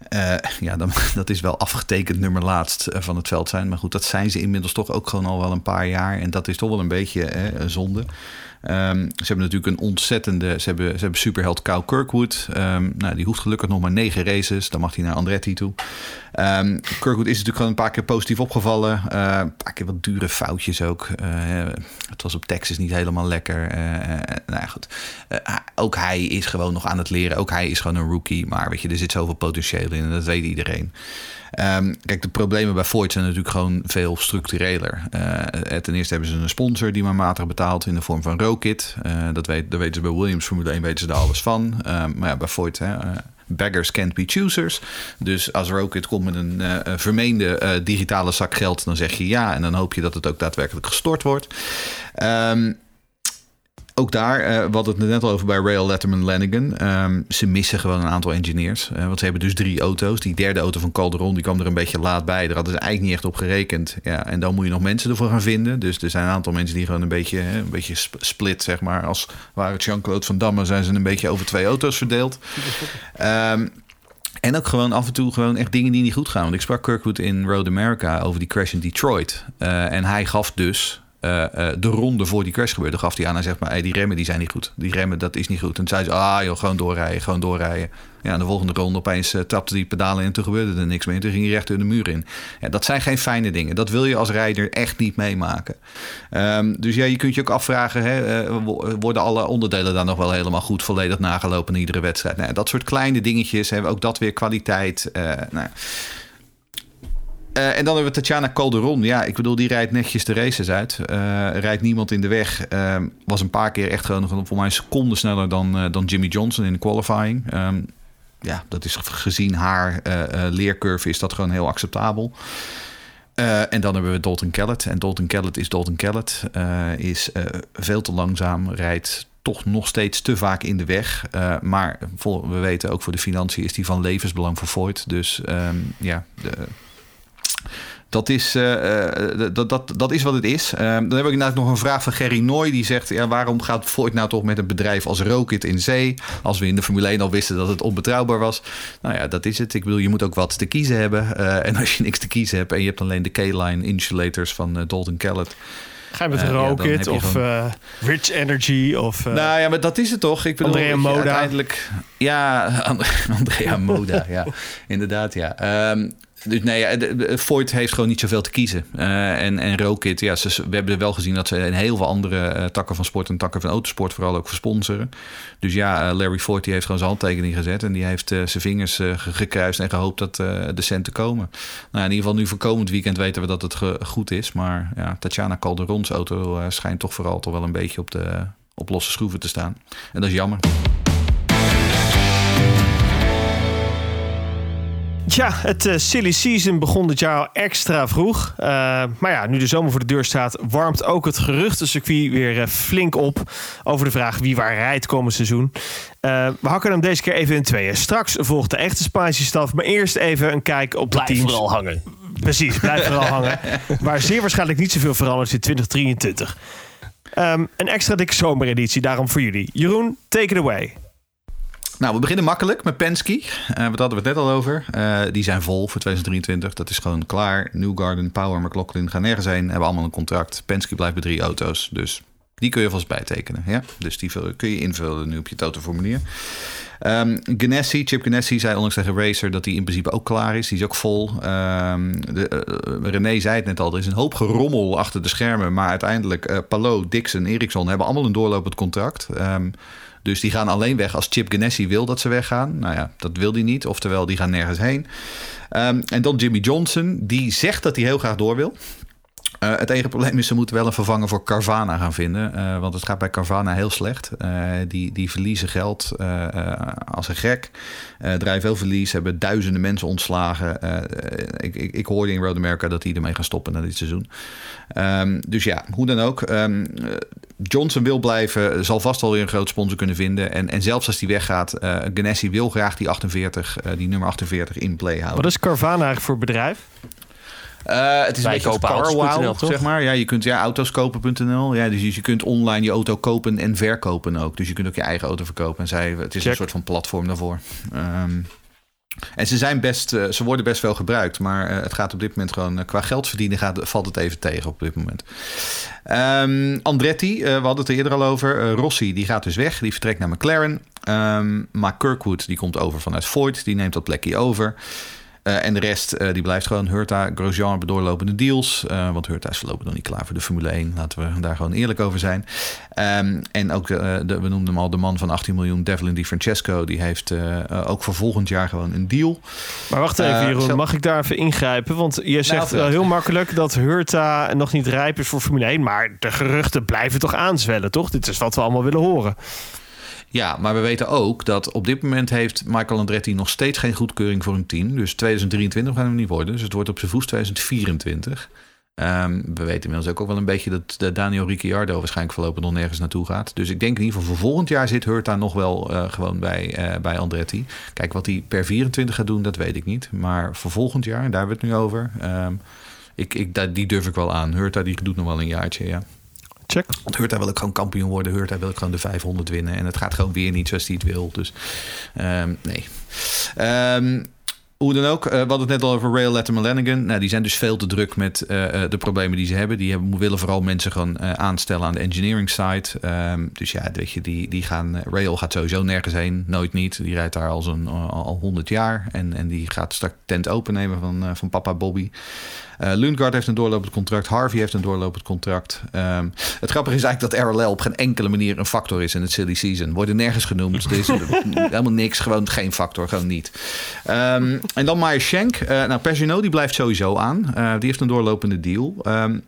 Eh, ja, dan, dat is wel afgetekend nummer laatst eh, van het veld zijn. Maar goed, dat zijn ze inmiddels toch ook gewoon al wel een paar jaar. En dat is toch wel een beetje hè, zonde. Ehm, ze hebben natuurlijk een ontzettende... Ze hebben, ze hebben superheld Kyle Kirkwood. Ehm, nou, die hoeft gelukkig nog maar negen races. Dan mag hij naar Andretti toe. Ehm, Kirkwood is natuurlijk gewoon een paar keer positief opgevallen. Eh, een paar keer wat dure foutjes ook. Eh, het was op Texas niet helemaal lekker. Eh, nou ja, goed. Eh, ook hij is gewoon nog aan het leren. Ook hij is gewoon een rookie. Maar weet je, er zit zoveel potentieel in. En dat weet iedereen. Ehm, kijk, de problemen bij Ford zijn natuurlijk gewoon veel structureler. Eh, ten eerste hebben ze een sponsor die maar matig betaalt in de vorm van Rokit. Eh, dat weet, daar weten ze bij Williams Formule 1 weten ze daar alles van. Ehm, maar ja, bij Ford, hè, eh, beggars can't be choosers. Dus als Rokit komt met een een vermeende digitale zak geld, dan zeg je ja. En dan hoop je dat het ook daadwerkelijk gestort wordt. Ehm, ook daar, eh, hadden het net al over bij Rail Letterman Lanigan. Ehm, ze missen gewoon een aantal engineers. Eh, want ze hebben dus drie auto's. Die derde auto van Calderon die kwam er een beetje laat bij. Daar hadden ze eigenlijk niet echt op gerekend. Ja, en dan moet je nog mensen ervoor gaan vinden. Dus er zijn een aantal mensen die gewoon een beetje, een beetje sp- split, zeg maar. Als waren het Jean-Claude Van Damme, zijn ze een beetje over twee auto's verdeeld. Ehm, En ook gewoon af en toe gewoon echt dingen die niet goed gaan. Want ik sprak Kirkwood in Road America over die crash in Detroit. Uh, en hij gaf dus uh, uh, de ronde voor die crash gebeurde, gaf hij aan. Hij zegt maar, hey, die remmen die zijn niet goed. Die remmen, dat is niet goed. En toen zei ze, ah joh, gewoon doorrijden, gewoon doorrijden. Ja, de volgende ronde opeens uh, trapte die pedalen in en toen gebeurde er niks meer. En toen ging hij recht door de muur in. Ja, dat zijn geen fijne dingen. Dat wil je als rijder echt niet meemaken. Um, dus ja, je kunt je ook afvragen, hè, worden alle onderdelen dan nog wel helemaal goed volledig nagelopen in iedere wedstrijd? Nou, dat soort kleine dingetjes hebben ook dat weer kwaliteit. nou, en dan hebben we Tatjana Calderon. Ja, ik bedoel, die rijdt netjes de races uit. Uh, rijdt niemand in de weg. Uh, was een paar keer echt gewoon voor mij een seconde sneller dan, dan Jimmy Johnson in de qualifying. Um, ja, dat is gezien haar leercurve is dat gewoon heel acceptabel. en dan hebben we Dalton Kellett. En Dalton Kellett is Dalton Kellett. is veel te langzaam, rijdt toch nog steeds te vaak in de weg. maar we weten ook voor de financiën is die van levensbelang voor. Dus um, ja, de, dat is, uh, dat, dat, dat is wat het is. Uh, dan heb ik inderdaad nog een vraag van Gerry Nooy. Die zegt, ja, waarom gaat Ford nou toch met een bedrijf als Rocket in zee? Als we in de Formule 1 al wisten dat het onbetrouwbaar was. Nou ja, dat is het. Ik bedoel, je moet ook wat te kiezen hebben. Uh, en als je niks te kiezen hebt en je hebt alleen de K-line insulators van Dalton Kellett... Ga je met uh, Rocket ja, of uh, Rich Energy of... Uh, nou ja, maar dat is het toch? Ik bedoel, Andrea Moda. Uiteindelijk, ja, Andrea Moda, ja. Inderdaad, ja. Um, dus nee, Voigt heeft gewoon niet zoveel te kiezen. Uh, en, en Rokit, ja, ze, we hebben wel gezien dat ze in heel veel andere uh, takken van sport en takken van autosport vooral ook versponsoren. Dus ja, uh, Larry Voigt heeft gewoon zijn handtekening gezet en die heeft zijn vingers gekruist en gehoopt dat de centen komen. Nou, in ieder geval nu voor komend weekend weten we dat het goed is. Maar ja, Tatjana Calderons auto schijnt toch vooral toch wel een beetje op, de, op losse schroeven te staan. En dat is jammer. Ja, het uh, silly season begon dit jaar al extra vroeg. Uh, maar ja, nu de zomer voor de deur staat, warmt ook het geruchtencircuit weer uh, flink op. Over de vraag wie waar rijdt komend seizoen. we hakken hem deze keer even in tweeën. Straks volgt de echte Spaanse staf. Maar eerst even een kijk op blijf de teams. vooral hangen. Precies, blijf vooral hangen. Waar zeer waarschijnlijk niet zoveel verandert in 2023. Um, een extra dikke zomereditie daarom voor jullie. Jeroen, take it away. Nou, we beginnen makkelijk met Penske. Uh, wat hadden we het net al over. Uh, die zijn vol voor 2023. Dat is gewoon klaar. Newgarden, Power, McLaughlin gaan nergens heen. Hebben allemaal een contract. Penske blijft bij drie auto's. Dus die kun je vast bijtekenen. Ja? Dus die kun je invullen nu op je totoformulier. Um, Ganassi, Chip Ganassi zei onlangs tegen Racer dat hij in principe ook klaar is. Die is ook vol. Um, de, uh, René zei het net al, er is een hoop gerommel achter de schermen. Maar uiteindelijk, uh, Palo, Dixon, Ericsson hebben allemaal een doorlopend contract. Um, dus die gaan alleen weg als Chip Ganassi wil dat ze weggaan. Nou ja, dat wil hij niet. Oftewel, die gaan nergens heen. Um, en dan Jimmy Johnson, die zegt dat hij heel graag door wil. Uh, het enige probleem is, ze moeten wel een vervanger voor Carvana gaan vinden. Uh, want het gaat bij Carvana heel slecht. Uh, die, die verliezen geld als een gek. draaien veel verlies, hebben duizenden mensen ontslagen. ik, ik, ik hoorde in Road America dat die ermee gaan stoppen na dit seizoen. Um, dus ja, hoe dan ook. Um, Johnson wil blijven, zal vast wel weer een groot sponsor kunnen vinden. En, en zelfs als die weggaat, Ganassi wil graag die 48, die nummer 48 in play houden. Wat is Carvana eigenlijk voor bedrijf? Uh, het is Wij een beetje carwow, zeg maar. Ja, je kunt ja, autoskopen.nl. Ja, dus je kunt online je auto kopen en verkopen ook. Dus je kunt ook je eigen auto verkopen. En zij, het is Check. een soort van platform daarvoor. Um, en ze, zijn best, uh, ze worden best wel gebruikt. Maar uh, het gaat op dit moment gewoon... Qua geld verdienen gaat, valt het even tegen op dit moment. Um, Andretti, we hadden het er eerder al over. Rossi, die gaat dus weg. Die vertrekt naar McLaren. Um, maar Kirkwood, die komt over vanuit Ford. Die neemt dat plekje over. Uh, en de rest uh, die blijft gewoon Hurta, Grosjean hebben doorlopende deals. Uh, want Hurta is voorlopig nog niet klaar voor de Formule 1. Laten we daar gewoon eerlijk over zijn. Um, en ook, de, we noemden hem al, de man van 18 miljoen, Devlin Di Francesco. Die heeft ook voor volgend jaar gewoon een deal. Maar wacht even Jeroen, mag ik daar even ingrijpen? Want je zegt nou, wel heel makkelijk dat Hurta nog niet rijp is voor Formule 1. Maar de geruchten blijven toch aanzwellen, toch? Dit is wat we allemaal willen horen. Ja, maar we weten ook dat op dit moment heeft Michael Andretti nog steeds geen goedkeuring voor een team. Dus 2023 gaan hem niet worden. Dus het wordt op zijn voet 2024. Um, we weten inmiddels ook, ook wel een beetje dat de Daniel Ricciardo waarschijnlijk voorlopig nog nergens naartoe gaat. Dus ik denk in ieder geval voor volgend jaar zit Hurta nog wel uh, gewoon bij, uh, bij Andretti. Kijk, wat hij per 24 gaat doen, dat weet ik niet. Maar voor volgend jaar, daar hebben we het nu over. Um, ik, ik, die durf ik wel aan. Hurta die doet nog wel een jaartje, ja. Check. Want Hurta wil ook gewoon kampioen worden. Hurta wil ook gewoon de 500 winnen. En het gaat gewoon weer niet zoals hij het wil. Dus ehm, nee. Ehm, hoe dan ook, eh, we hadden het net al over Rail Letterman Lanigan. Nou, die zijn dus veel te druk met eh, eh, de problemen die ze hebben. Die hebben, willen vooral mensen eh, aanstellen aan de engineering side. Ehm, dus ja, weet je, die, die gaan, Rail gaat sowieso nergens heen. Nooit niet. Die rijdt daar al zo'n al 100 jaar. En, en die gaat straks tent open nemen van, van papa Bobby. Eh Lundgaard heeft een doorlopend contract. Harvey heeft een doorlopend contract. Ehm, het grappige is eigenlijk dat RLL op geen enkele manier een factor is in het silly season. Worden nergens genoemd. Er is helemaal niks. Gewoon geen factor. Gewoon niet. Ehm, en dan Meyer Shank. Eh nou, Pagino die blijft sowieso aan. Eh, die heeft een doorlopende deal. Ehm,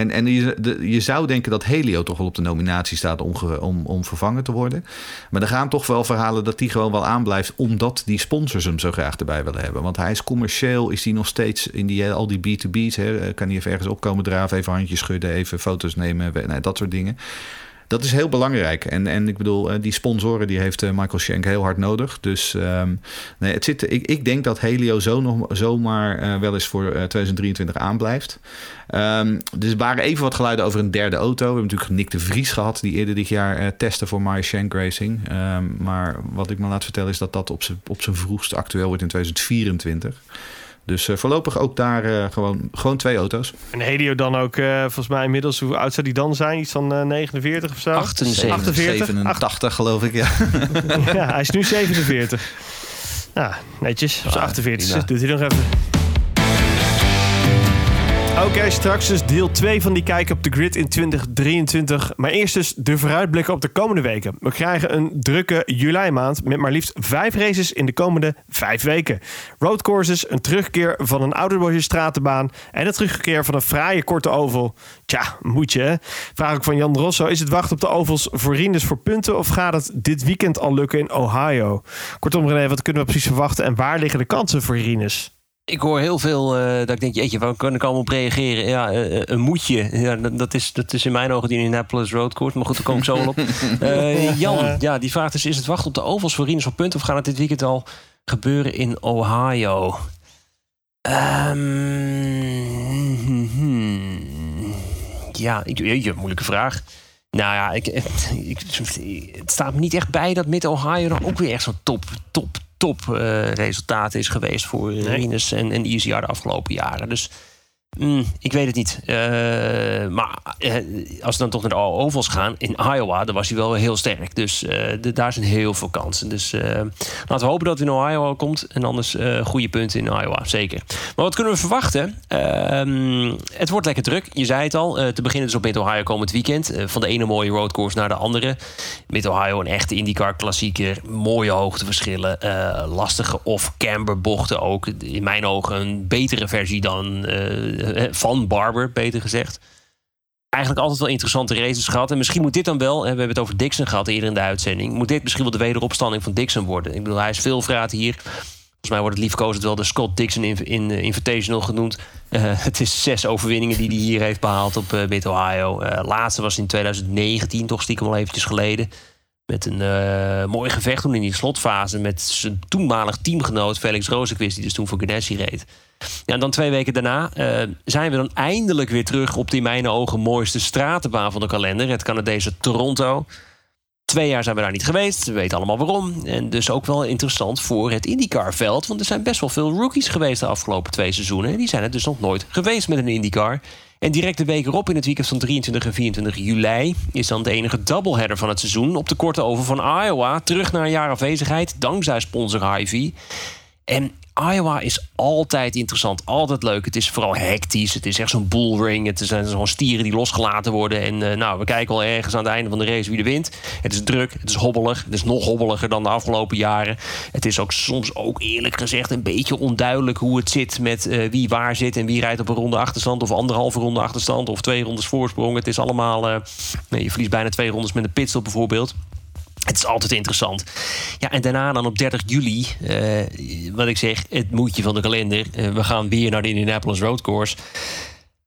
en, en je, je zou denken dat Helio toch wel op de nominatie staat om, om, om vervangen te worden. Maar er gaan toch wel verhalen dat die gewoon wel aanblijft. Omdat die sponsors hem zo graag erbij willen hebben. Want hij is commercieel, is hij nog steeds in die, al die B2B's. Hè, Eh, kan hij even ergens opkomen draven, even handjes schudden, even foto's nemen. Nou, dat soort dingen. Dat is heel belangrijk. En, en ik bedoel, eh, die sponsoren die heeft eh, Michael Schenk heel hard nodig. Dus ehm, nee, het zit, ik, ik denk dat Helio zo nog, zomaar eh, wel eens voor eh, 2023 aanblijft. Ehm, dus er waren even wat geluiden over een derde auto. We hebben natuurlijk Nick de Vries gehad, die eerder dit jaar eh, testte voor My Shank Racing. Ehm, maar wat ik me laat vertellen is dat dat op zijn vroegst actueel wordt in 2024. Dus eh, voorlopig ook daar eh, gewoon, gewoon twee auto's. En Helio dan ook, eh, volgens mij inmiddels, hoe oud zou die dan zijn? Iets van eh, 49 of zo? 78. 48? 87 geloof ik, ja. ja, hij is nu 47. Ja, netjes. Op zijn 48 prima. doet hij nog even. Oké, straks dus deel 2 van die kijk op de grid in 2023. Maar eerst dus de vooruitblikken op de komende weken. We krijgen een drukke juli maand met maar liefst vijf races in de komende vijf weken. Roadcourses, een terugkeer van een ouderwetse stratenbaan en een terugkeer van een fraaie korte oval. Tja, moet je hè? Vraag ik van Jan Rosso, is het wachten op de ovals voor Rinus voor punten of gaat het dit weekend al lukken in Ohio? Kortom René, wat kunnen we precies verwachten en waar liggen de kansen voor Rinus? Ik hoor heel veel eh, dat ik denk, jeetje, waar kan ik allemaal op reageren? Ja, eh, een moedje. Ja, dat, is, dat is in mijn ogen die Indianapolis Road Course. Maar goed, daar kom ik zo wel op. Eh, Jan, ja, die vraagt dus, is het wachten op de ovals voor Rinus op punten... of gaat het dit weekend al gebeuren in Ohio? Ehm, hmm, ja, ik, jeetje, moeilijke vraag. Nou ja, ik, ik, het staat me niet echt bij dat Mid-Ohio dan ook weer echt zo'n top, top, top eh, resultaat is geweest voor. Rinus en, en ECR de afgelopen jaren. Dus mm, ik weet het niet. Eh, maar eh, als we dan toch naar de ovals gaan, in Iowa, dan was hij wel heel sterk. Dus eh, daar zijn heel veel kansen. Dus laten we hopen dat hij in Ohio komt. En anders goede punten in Iowa, zeker. Maar wat kunnen we verwachten? Ehm, het wordt lekker druk. Je zei het al. te beginnen dus op Mid-Ohio komend weekend. Van de ene mooie roadcourse naar de andere. Mid-Ohio een echte IndyCar klassieker. Mooie hoogteverschillen. lastige off-camber bochten ook. In mijn ogen een betere versie dan van Barber, beter gezegd. Eigenlijk altijd wel interessante races gehad. En misschien moet dit dan wel, we hebben het over Dixon gehad eerder in de uitzending. Moet dit misschien wel de wederopstanding van Dixon worden? Ik bedoel, hij is veel vraat hier. Volgens mij wordt het liefkozend wel de Scott Dixon in, in, eh, Invitational genoemd. Eh, het is zes overwinningen die hij hier heeft behaald op eh Mid-Ohio. Eh, laatste was in 2019, toch stiekem al eventjes geleden. Met een eh, mooi gevecht toen in die slotfase met zijn toenmalig teamgenoot Felix Rozenquist, die dus toen voor Ganassi reed. Ja, en dan twee weken daarna eh, zijn we dan eindelijk weer terug op die mijn ogen mooiste stratenbaan van de kalender. Het Canadese Toronto. Twee jaar zijn we daar niet geweest. We weten allemaal waarom. En dus ook wel interessant voor het IndyCar-veld. Want er zijn best wel veel rookies geweest de afgelopen twee seizoenen. En die zijn er dus nog nooit geweest met een IndyCar. En direct de week erop in het weekend van 23 en 24 juli... is dan de enige doubleheader van het seizoen... op de korte over van Iowa. Terug naar een jaar afwezigheid, dankzij sponsor Hy-Vee. En Iowa is altijd interessant, altijd leuk. Het is vooral hectisch. Het is echt zo'n bullring. Het zijn zo'n stieren die losgelaten worden. En eh, nou, we kijken al ergens aan het einde van de race wie er wint. Het is druk, het is hobbelig. Het is nog hobbeliger dan de afgelopen jaren. Het is ook soms ook eerlijk gezegd een beetje onduidelijk hoe het zit met eh, wie waar zit en wie rijdt op een ronde achterstand of anderhalve ronde achterstand of twee rondes voorsprong. Het is allemaal. eh, nee, je verliest bijna twee rondes met een pitstop bijvoorbeeld. Het is altijd interessant. Ja, en daarna dan op 30 juli, eh, wat ik zeg, het moedje van de kalender. Eh, we gaan weer naar de Indianapolis Road Course.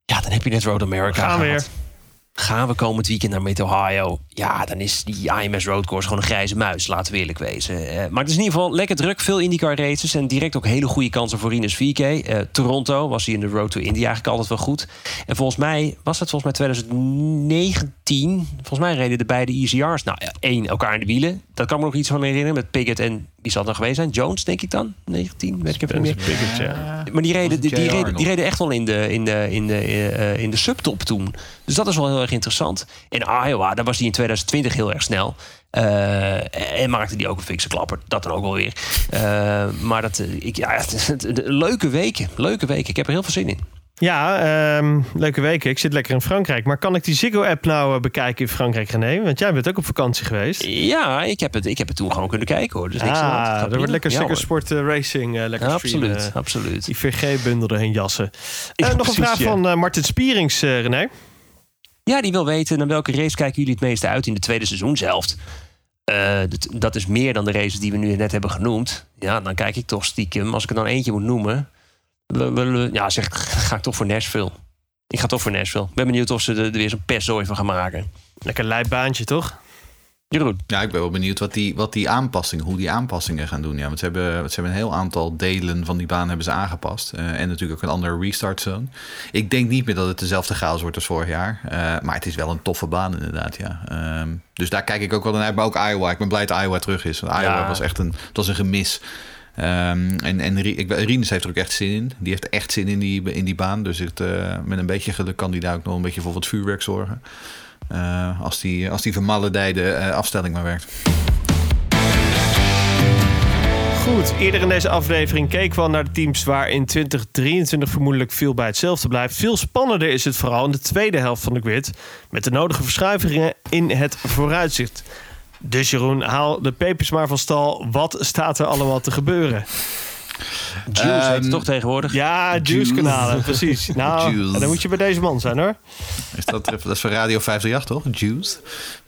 Ja, dan heb je net Road America Gaan we gehad. weer. Gaan we komend weekend naar Mid-Ohio? Ja, dan is die IMS Road Course gewoon een grijze muis, laten we eerlijk wezen. Eh, maar het is in ieder geval lekker druk, veel IndyCar races... en direct ook hele goede kansen voor Rinus VK. Eh, Toronto was hij in de Road to India eigenlijk altijd wel goed. En volgens mij was het volgens mij 2019... volgens mij reden de beide ECR's, nou één elkaar in de wielen. Dat kan me nog iets van herinneren met Piggott en... Wie zal dan geweest zijn? Jones, denk ik dan? 19, weet ik even niet meer. Ja. Maar die reden, die, die, reden, die reden echt wel in de, in de, in de, eh, in de subtop toen. Dus dat is wel heel erg interessant. In Iowa, daar was hij in 2020 heel erg snel. Eh, en maakte die ook een fikse klapper. Dat dan ook wel weer. Eh, maar dat, eh, ik, ja, het leuke weken. Leuke weken. Ik heb er heel veel zin in. Ja, ehm, leuke weken. Ik zit lekker in Frankrijk. Maar kan ik die Ziggo-app nou eh, bekijken in Frankrijk, René? Want jij bent ook op vakantie geweest. Ja, ik heb het, ik heb het toen gewoon kunnen kijken hoor. Dus niks ah, Gaat er wordt lekker Ziggo. Sport eh, Racing eh, lekker Ja, streamen. absoluut, absoluut. Die VG-bundel erheen jassen. Ja, nog een vraag ja. van Martin Spierings, René. Ja, die wil weten naar welke race kijken jullie het meeste uit in de tweede seizoenshelft. Eh, dat, dat is meer dan de races die we nu net hebben genoemd. Ja, dan kijk ik toch stiekem, als ik er dan eentje moet noemen. We- we- we- Ja, zeg, ga ik toch voor Nashville. Ik ga toch voor Nashville. Ik ben benieuwd of ze er er weer zo'n pestzooi van gaan maken. Lekker lijpbaantje, toch? Jeroen. Ja, ik ben wel benieuwd wat die, wat die aanpassingen, hoe die aanpassingen gaan doen. Ja, want ze hebben, ze hebben een heel aantal delen van die baan hebben ze aangepast. Eh, en natuurlijk ook een andere restart zone. Ik denk niet meer dat het dezelfde chaos wordt als vorig jaar. Eh, maar het is wel een toffe baan inderdaad, ja. Ehm, dus daar kijk ik ook wel naar uit. Maar ook Iowa. Ik ben blij dat Iowa terug is. Want Iowa Ja. was echt een, het was een gemis. Ehm, en en Rinus heeft er ook echt zin in. Die heeft echt zin in die, in die baan. Dus het, eh, met een beetje geluk kan die daar ook nog een beetje voor wat vuurwerk zorgen. Eh, als die, als die eh, afstelling maar werkt. Goed, eerder in deze aflevering keken we al naar de teams waar in 2023 vermoedelijk veel bij hetzelfde blijft. Veel spannender is het vooral in de tweede helft van de grid. Met de nodige verschuivingen in het vooruitzicht. Dus Jeroen, haal de pepers maar van stal. Wat staat er allemaal te gebeuren? Juice heet het toch tegenwoordig? Ja, juice-kanalen, precies. Nou, Juice. dan moet je bij deze man zijn hoor. Is dat, dat is voor Radio 538, toch? Juice.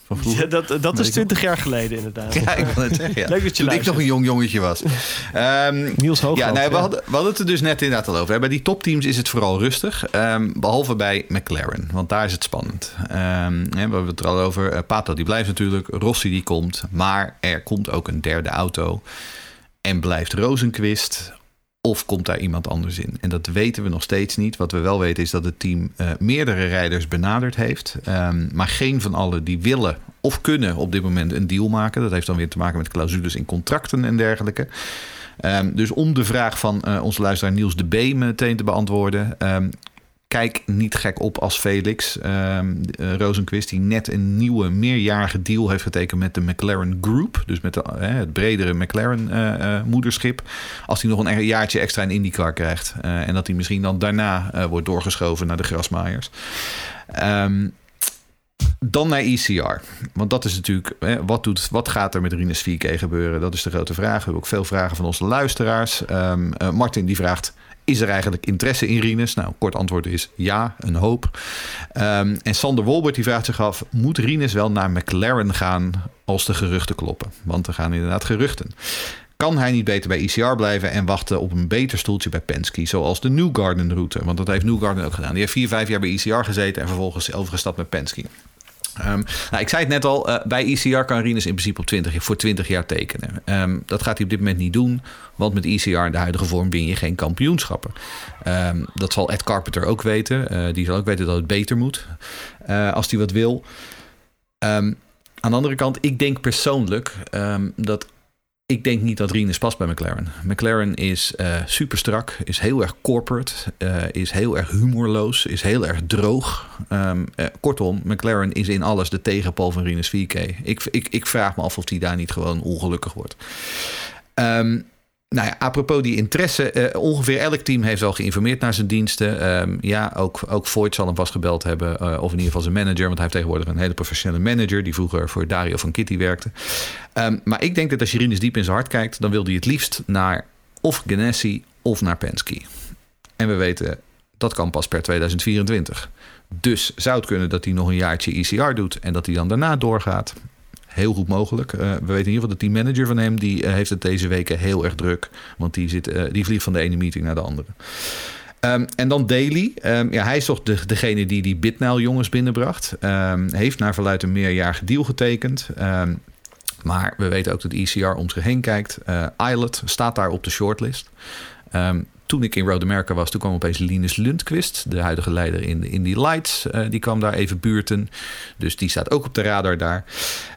Van vroeger. Ja, dat dat is 20 jaar geleden inderdaad. Ja, ik wil het zeggen. Ja. Leuk dat je Toen ik nog een jong jongetje was. Ehm, Niels Hoogland. ja, nee, we, hadden, we hadden het er dus net inderdaad al over. hè. Bij die topteams is het vooral rustig. ehm, behalve bij McLaren. Want daar is het spannend. Ehm, hè, we hebben het er al over. Eh, Pato die blijft natuurlijk. Rossi die komt. Maar er komt ook een derde auto. En blijft Rosenquist. Of komt daar iemand anders in? En dat weten we nog steeds niet. Wat we wel weten is dat het team eh, meerdere rijders benaderd heeft. Ehm, maar geen van allen die willen of kunnen op dit moment een deal maken. Dat heeft dan weer te maken met clausules in contracten en dergelijke. Ehm, dus om de vraag van eh, onze luisteraar Niels de B meteen te beantwoorden. ehm, kijk niet gek op als Felix eh, Rosenquist, die net een nieuwe meerjarige deal heeft getekend met de McLaren Group. Dus met de, eh, het bredere McLaren eh, moederschip. Als hij nog een jaartje extra in IndyCar krijgt. en dat hij misschien dan daarna wordt doorgeschoven naar de grasmaaiers. Ehm, dan naar ECR. Want dat is natuurlijk, hè, wat, doet, wat gaat er met Rinus 4K gebeuren? Dat is de grote vraag. We hebben ook veel vragen van onze luisteraars. Ehm, eh, Martin die vraagt, is er eigenlijk interesse in Rinus? Nou, kort antwoord is ja, een hoop. Ehm, en Sander Wolbert die vraagt zich af, moet Rinus wel naar McLaren gaan als de geruchten kloppen? Want er gaan inderdaad geruchten. Kan hij niet beter bij ECR blijven en wachten op een beter stoeltje bij Penske, zoals de Newgarden route? Want dat heeft Newgarden ook gedaan. Die heeft vier, vijf jaar bij ECR gezeten en vervolgens overgestapt met Penske. Ehm, nou, ik zei het net al, eh, bij ECR kan Rinus in principe op 20, voor 20 jaar tekenen. Ehm, dat gaat hij op dit moment niet doen, want met ECR in de huidige vorm win je geen kampioenschappen. Ehm, dat zal Ed Carpenter ook weten. Eh, die zal ook weten dat het beter moet, eh, als hij wat wil. Aan de andere kant, ik denk persoonlijk dat ik denk niet dat Rinus past bij McLaren. McLaren is eh, super strak, is heel erg corporate, eh, is heel erg humorloos, is heel erg droog. Ehm, eh, kortom, McLaren is in alles de tegenpol van Rinus 4K. Ik, ik, ik vraag me af of hij daar niet gewoon ongelukkig wordt. Ehm, nou ja, apropos die interesse. eh, ongeveer elk team heeft al geïnformeerd naar zijn diensten. Ehm, ja, ook, ook Voigt zal hem vast gebeld hebben. eh, of in ieder geval zijn manager. Want hij heeft tegenwoordig een hele professionele manager. Die vroeger voor Dario van Kitty werkte. Ehm, maar ik denk dat als je Rinus diep in zijn hart kijkt. dan wil hij het liefst naar of Ganassi of naar Penske. En we weten dat kan pas per 2024. Dus zou het kunnen dat hij nog een jaartje ECR doet. en dat hij dan daarna doorgaat. Heel goed mogelijk. Eh, we weten in ieder geval dat die manager van hem... die eh, heeft het deze weken heel erg druk. Want die, zit, eh, die vliegt van de ene meeting naar de andere. Ehm, en dan Daly. Ehm, ja, hij is toch de, degene die die Bitnile jongens binnenbracht. Ehm, heeft naar verluid een meerjarige deal getekend. Maar we weten ook dat ECR om zich heen kijkt. Islet staat daar op de shortlist. Ehm, toen ik in Road America was, toen kwam opeens Linus Lundqvist, de huidige leider in de Indy Lights. eh, die kwam daar even buurten. Dus die staat ook op de radar daar.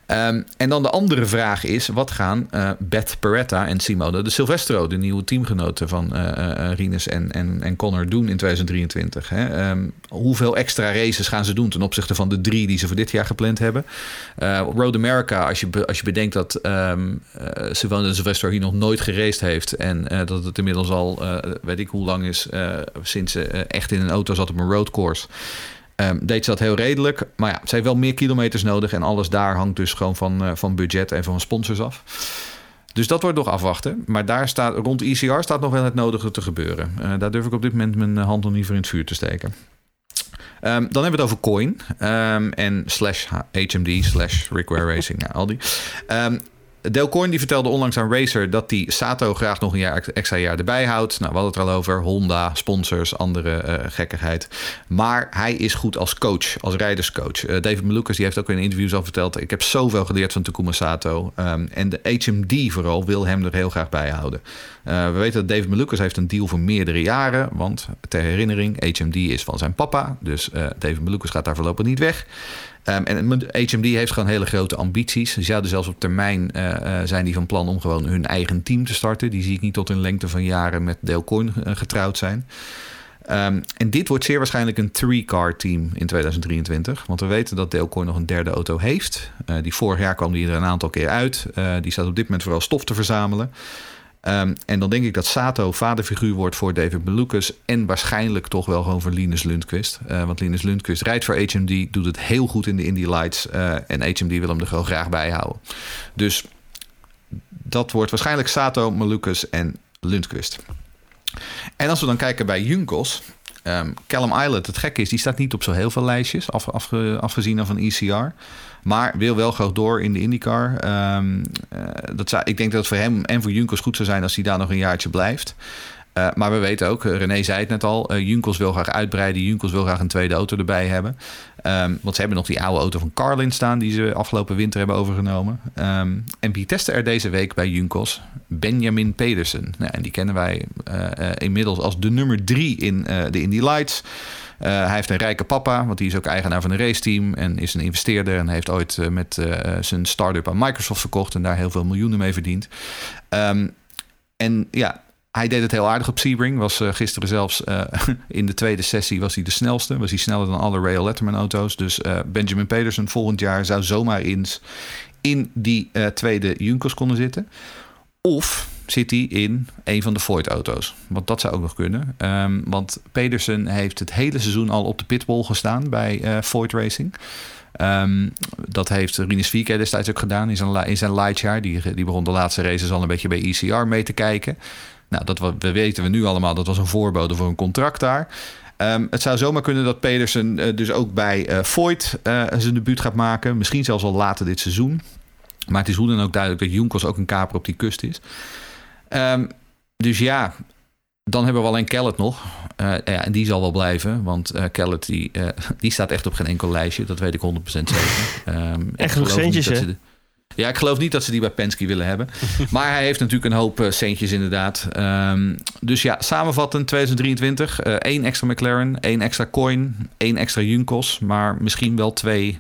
Ehm, en dan de andere vraag is: wat gaan eh, Beth Peretta en Simone de Silvestro, de nieuwe teamgenoten van eh, Rinus en, en, en Connor, doen in 2023? Hè? Ehm, hoeveel extra races gaan ze doen ten opzichte van de drie die ze voor dit jaar gepland hebben? Road America, als je, als je bedenkt dat ehm eh, Simone de Silvestro hier nog nooit geraced heeft en dat het inmiddels al weet ik hoe lang is eh, sinds ze eh, echt in een auto zat op een roadcourse. Ehm, deed ze dat heel redelijk. Maar ja, ze heeft wel meer kilometers nodig. En alles daar hangt dus gewoon van, eh, van budget en van sponsors af. Dus dat wordt nog afwachten. Maar daar staat, rond ECR staat nog wel het nodige te gebeuren. Daar durf ik op dit moment mijn hand nog niet voor in het vuur te steken. Ehm, dan hebben we het over Coin. ehm, en slash HMD, slash Rick Ware Racing. Nou, al die. Del die vertelde onlangs aan Racer dat hij Sato graag nog een jaar, extra jaar erbij houdt. Nou, we hadden het er al over. Honda, sponsors, andere eh, gekkigheid. Maar hij is goed als coach, als rijderscoach. Eh, David Malukas die heeft ook in interviews al verteld... ik heb zoveel geleerd van Takuma Sato. Ehm, en de HMD vooral wil hem er heel graag bij houden. Eh, we weten dat David Malukas heeft een deal voor meerdere jaren. Want ter herinnering, HMD is van zijn papa. Dus David Malukas gaat daar voorlopig niet weg. Ehm, en HMD heeft gewoon hele grote ambities. Ze zouden zelfs op termijn eh, eh, zijn die van plan om gewoon hun eigen team te starten. Die zie ik niet tot een lengte van jaren met Dale Coyne eh, getrouwd zijn. Ehm, en dit wordt zeer waarschijnlijk een three-car team in 2023. Want we weten dat Dale Coyne nog een derde auto heeft. Die vorig jaar kwam die er een aantal keer uit. Die staat op dit moment vooral stof te verzamelen. Ehm, en dan denk ik dat Sato vaderfiguur wordt voor David Malukas. En waarschijnlijk toch wel gewoon voor Linus Lundqvist. Eh, want Linus Lundqvist rijdt voor HMD. Doet het heel goed in de Indy Lights. eh, en HMD wil hem er gewoon graag bij houden. Dus dat wordt waarschijnlijk Sato, Malukas en Lundqvist. En als we dan kijken bij Junkos. ehm, Callum Islet, het gekke is, die staat niet op zo heel veel lijstjes. Af, afge- afgezien van ECR. Maar wil wel graag door in de IndyCar. Ehm, eh, dat zou, ik denk dat het voor hem en voor Junkos goed zou zijn als hij daar nog een jaartje blijft. Eh, maar we weten ook, eh, René zei het net al, Junkos wil graag uitbreiden. Junkos wil graag een tweede auto erbij hebben. Ehm, want ze hebben nog die oude auto van Carlin staan die ze afgelopen winter hebben overgenomen. Ehm, en wie testte er deze week bij Junkos? Benjamin Pedersen. Nou, en die kennen wij inmiddels als de nummer drie in de Indy Lights. Eh, hij heeft een rijke papa, want die is ook eigenaar van een raceteam en is een investeerder. En heeft ooit eh, met eh, zijn start-up aan Microsoft verkocht en daar heel veel miljoenen mee verdiend. Ehm, en ja, hij deed het heel aardig op Sebring. Was gisteren zelfs in de tweede sessie was hij de snelste. Was hij sneller dan alle Rail Letterman auto's. Dus Benjamin Pedersen volgend jaar zou zomaar eens in die tweede Junkers konden zitten. Of zit hij in een van de Ford auto's. Want dat zou ook nog kunnen. Ehm, want Pedersen heeft het hele seizoen al op de pitwall gestaan bij eh Ford Racing. Ehm, dat heeft Rinus Vieke destijds ook gedaan in zijn, in zijn lightjaar. Die, die begon de laatste races al een beetje bij ECR mee te kijken. Nou, dat we weten we nu allemaal. Dat was een voorbode voor een contract daar. Ehm, het zou zomaar kunnen dat Pedersen eh, dus ook bij eh, zijn debuut gaat maken. Misschien zelfs al later dit seizoen. Maar het is hoe dan ook duidelijk dat Junkos ook een kaper op die kust is. Ehm, dus ja, dan hebben we alleen Kellet nog. Eh, ja, en die zal wel blijven. Want eh Kellet die, eh, die staat echt op geen enkel lijstje. Dat weet ik 100% zeker. Ik Echt nog centjes, hè? de- ja, ik geloof niet dat ze die bij Penske willen hebben. maar hij heeft natuurlijk een hoop centjes inderdaad. Ehm, dus ja, samenvattend 2023. eh één extra McLaren, één extra Coin, één extra Junkos. Maar misschien wel twee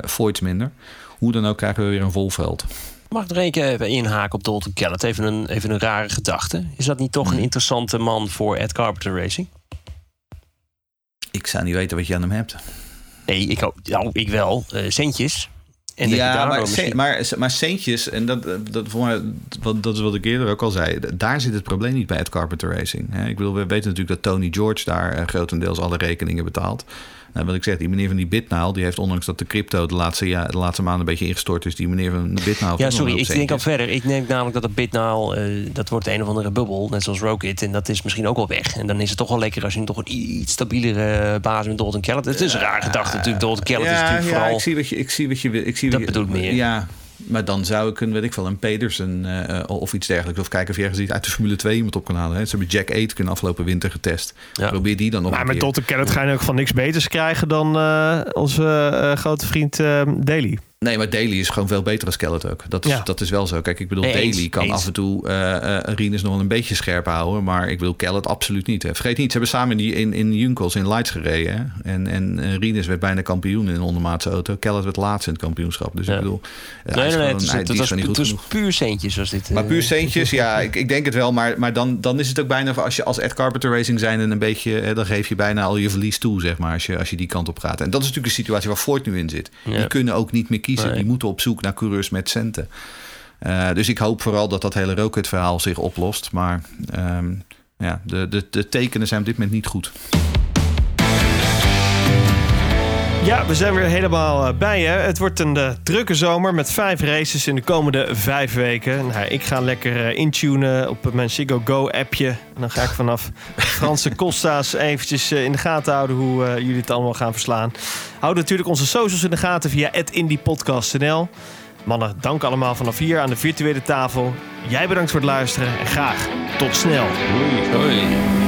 Voids minder. Hoe dan ook krijgen we weer een vol veld. Mag ik er even inhaken op Dalton Kellett? Even een, even een rare gedachte. Is dat niet toch een interessante man voor Ed Carpenter Racing? Ik zou niet weten wat je aan hem hebt. Nee, ik, nou, ik wel. Eh, centjes. En dat ja, maar, misschien- maar, maar centjes, en dat, dat, voor mij, wat, dat is wat ik eerder ook al zei, daar zit het probleem niet bij Ed Carpenter Racing. Ik bedoel, we weten natuurlijk dat Tony George daar eh, grotendeels alle rekeningen betaalt. Nou, wat ik zeg, die meneer van die Bitnaal, die heeft ondanks dat de crypto de laatste, ja, de laatste maanden een beetje ingestort is, die meneer van de Bitnaal. Ja, sorry, ik denk al verder. Ik denk namelijk dat het Bitnaal, eh dat wordt een of andere bubbel, net zoals Rocket. En dat is misschien ook wel weg. En dan is het toch wel lekker als je toch een iets stabielere basis met Dalton Kellett. Het is een raar gedachte natuurlijk. Dalton Kellett is ja, natuurlijk ja, vooral... ik zie wat je, ik zie wat je wil. Ik zie Dat wat je- bedoel ik meer. Ja, maar dan zou ik een, weet ik wel, een Pedersen eh, of iets dergelijks. Of kijken of je ergens iets uit de Formule 2 iemand op kan halen. Hè. Ze hebben Jack Aitken afgelopen winter getest. Ja. Probeer die dan nog Maar een met keer. Dr. Kenneth ga je ook van niks beters krijgen dan eh, onze eh, grote vriend eh Daly. Nee, maar Daly is gewoon veel beter als Kellet ook. Dat is, Ja. dat is wel zo. Kijk, ik bedoel, Nee, eens, Daly kan eens. af en toe eh eh Rinus nog wel een beetje scherp houden. Maar ik bedoel, Kellet absoluut niet. Hè. Vergeet niet, ze hebben samen in, die, in, in Junkels in Lights gereden. Hè. En, en eh, Rinus werd bijna kampioen in een ondermaatse auto. Kellet werd laatste in het kampioenschap. Dus Ja. ik bedoel, Nee, is nee, nee. Het, is, hij- het, was, het was puur centjes was dit. Maar puur centjes, ja, ik, ik denk het wel. Maar, maar dan, dan is het ook bijna, als je als Ed Carpenter Racing zijn en een beetje, eh, dan geef je bijna al je verlies toe, zeg maar, als je, als je die kant op gaat. En dat is natuurlijk de situatie waar Ford nu in zit. Ja. Die kunnen ook niet meer kiezen. Nee. Die moeten op zoek naar coureurs met centen. Eh, dus ik hoop vooral dat dat hele Rocket verhaal zich oplost. Maar ehm, ja, de, de, de tekenen zijn op dit moment niet goed. Ja, we zijn weer helemaal eh, bij je. Het wordt een eh, drukke zomer met vijf races in de komende vijf weken. Nou, ik ga lekker eh, intunen op mijn Ziggo Go appje. En dan ga ik vanaf Franse Costa's eventjes in de gaten houden hoe jullie het allemaal gaan verslaan. Houd natuurlijk onze socials in de gaten via @indiepodcast.nl. Mannen, dank allemaal vanaf hier aan de virtuele tafel. Jij bedankt voor het luisteren en graag tot snel. Hoi. Volg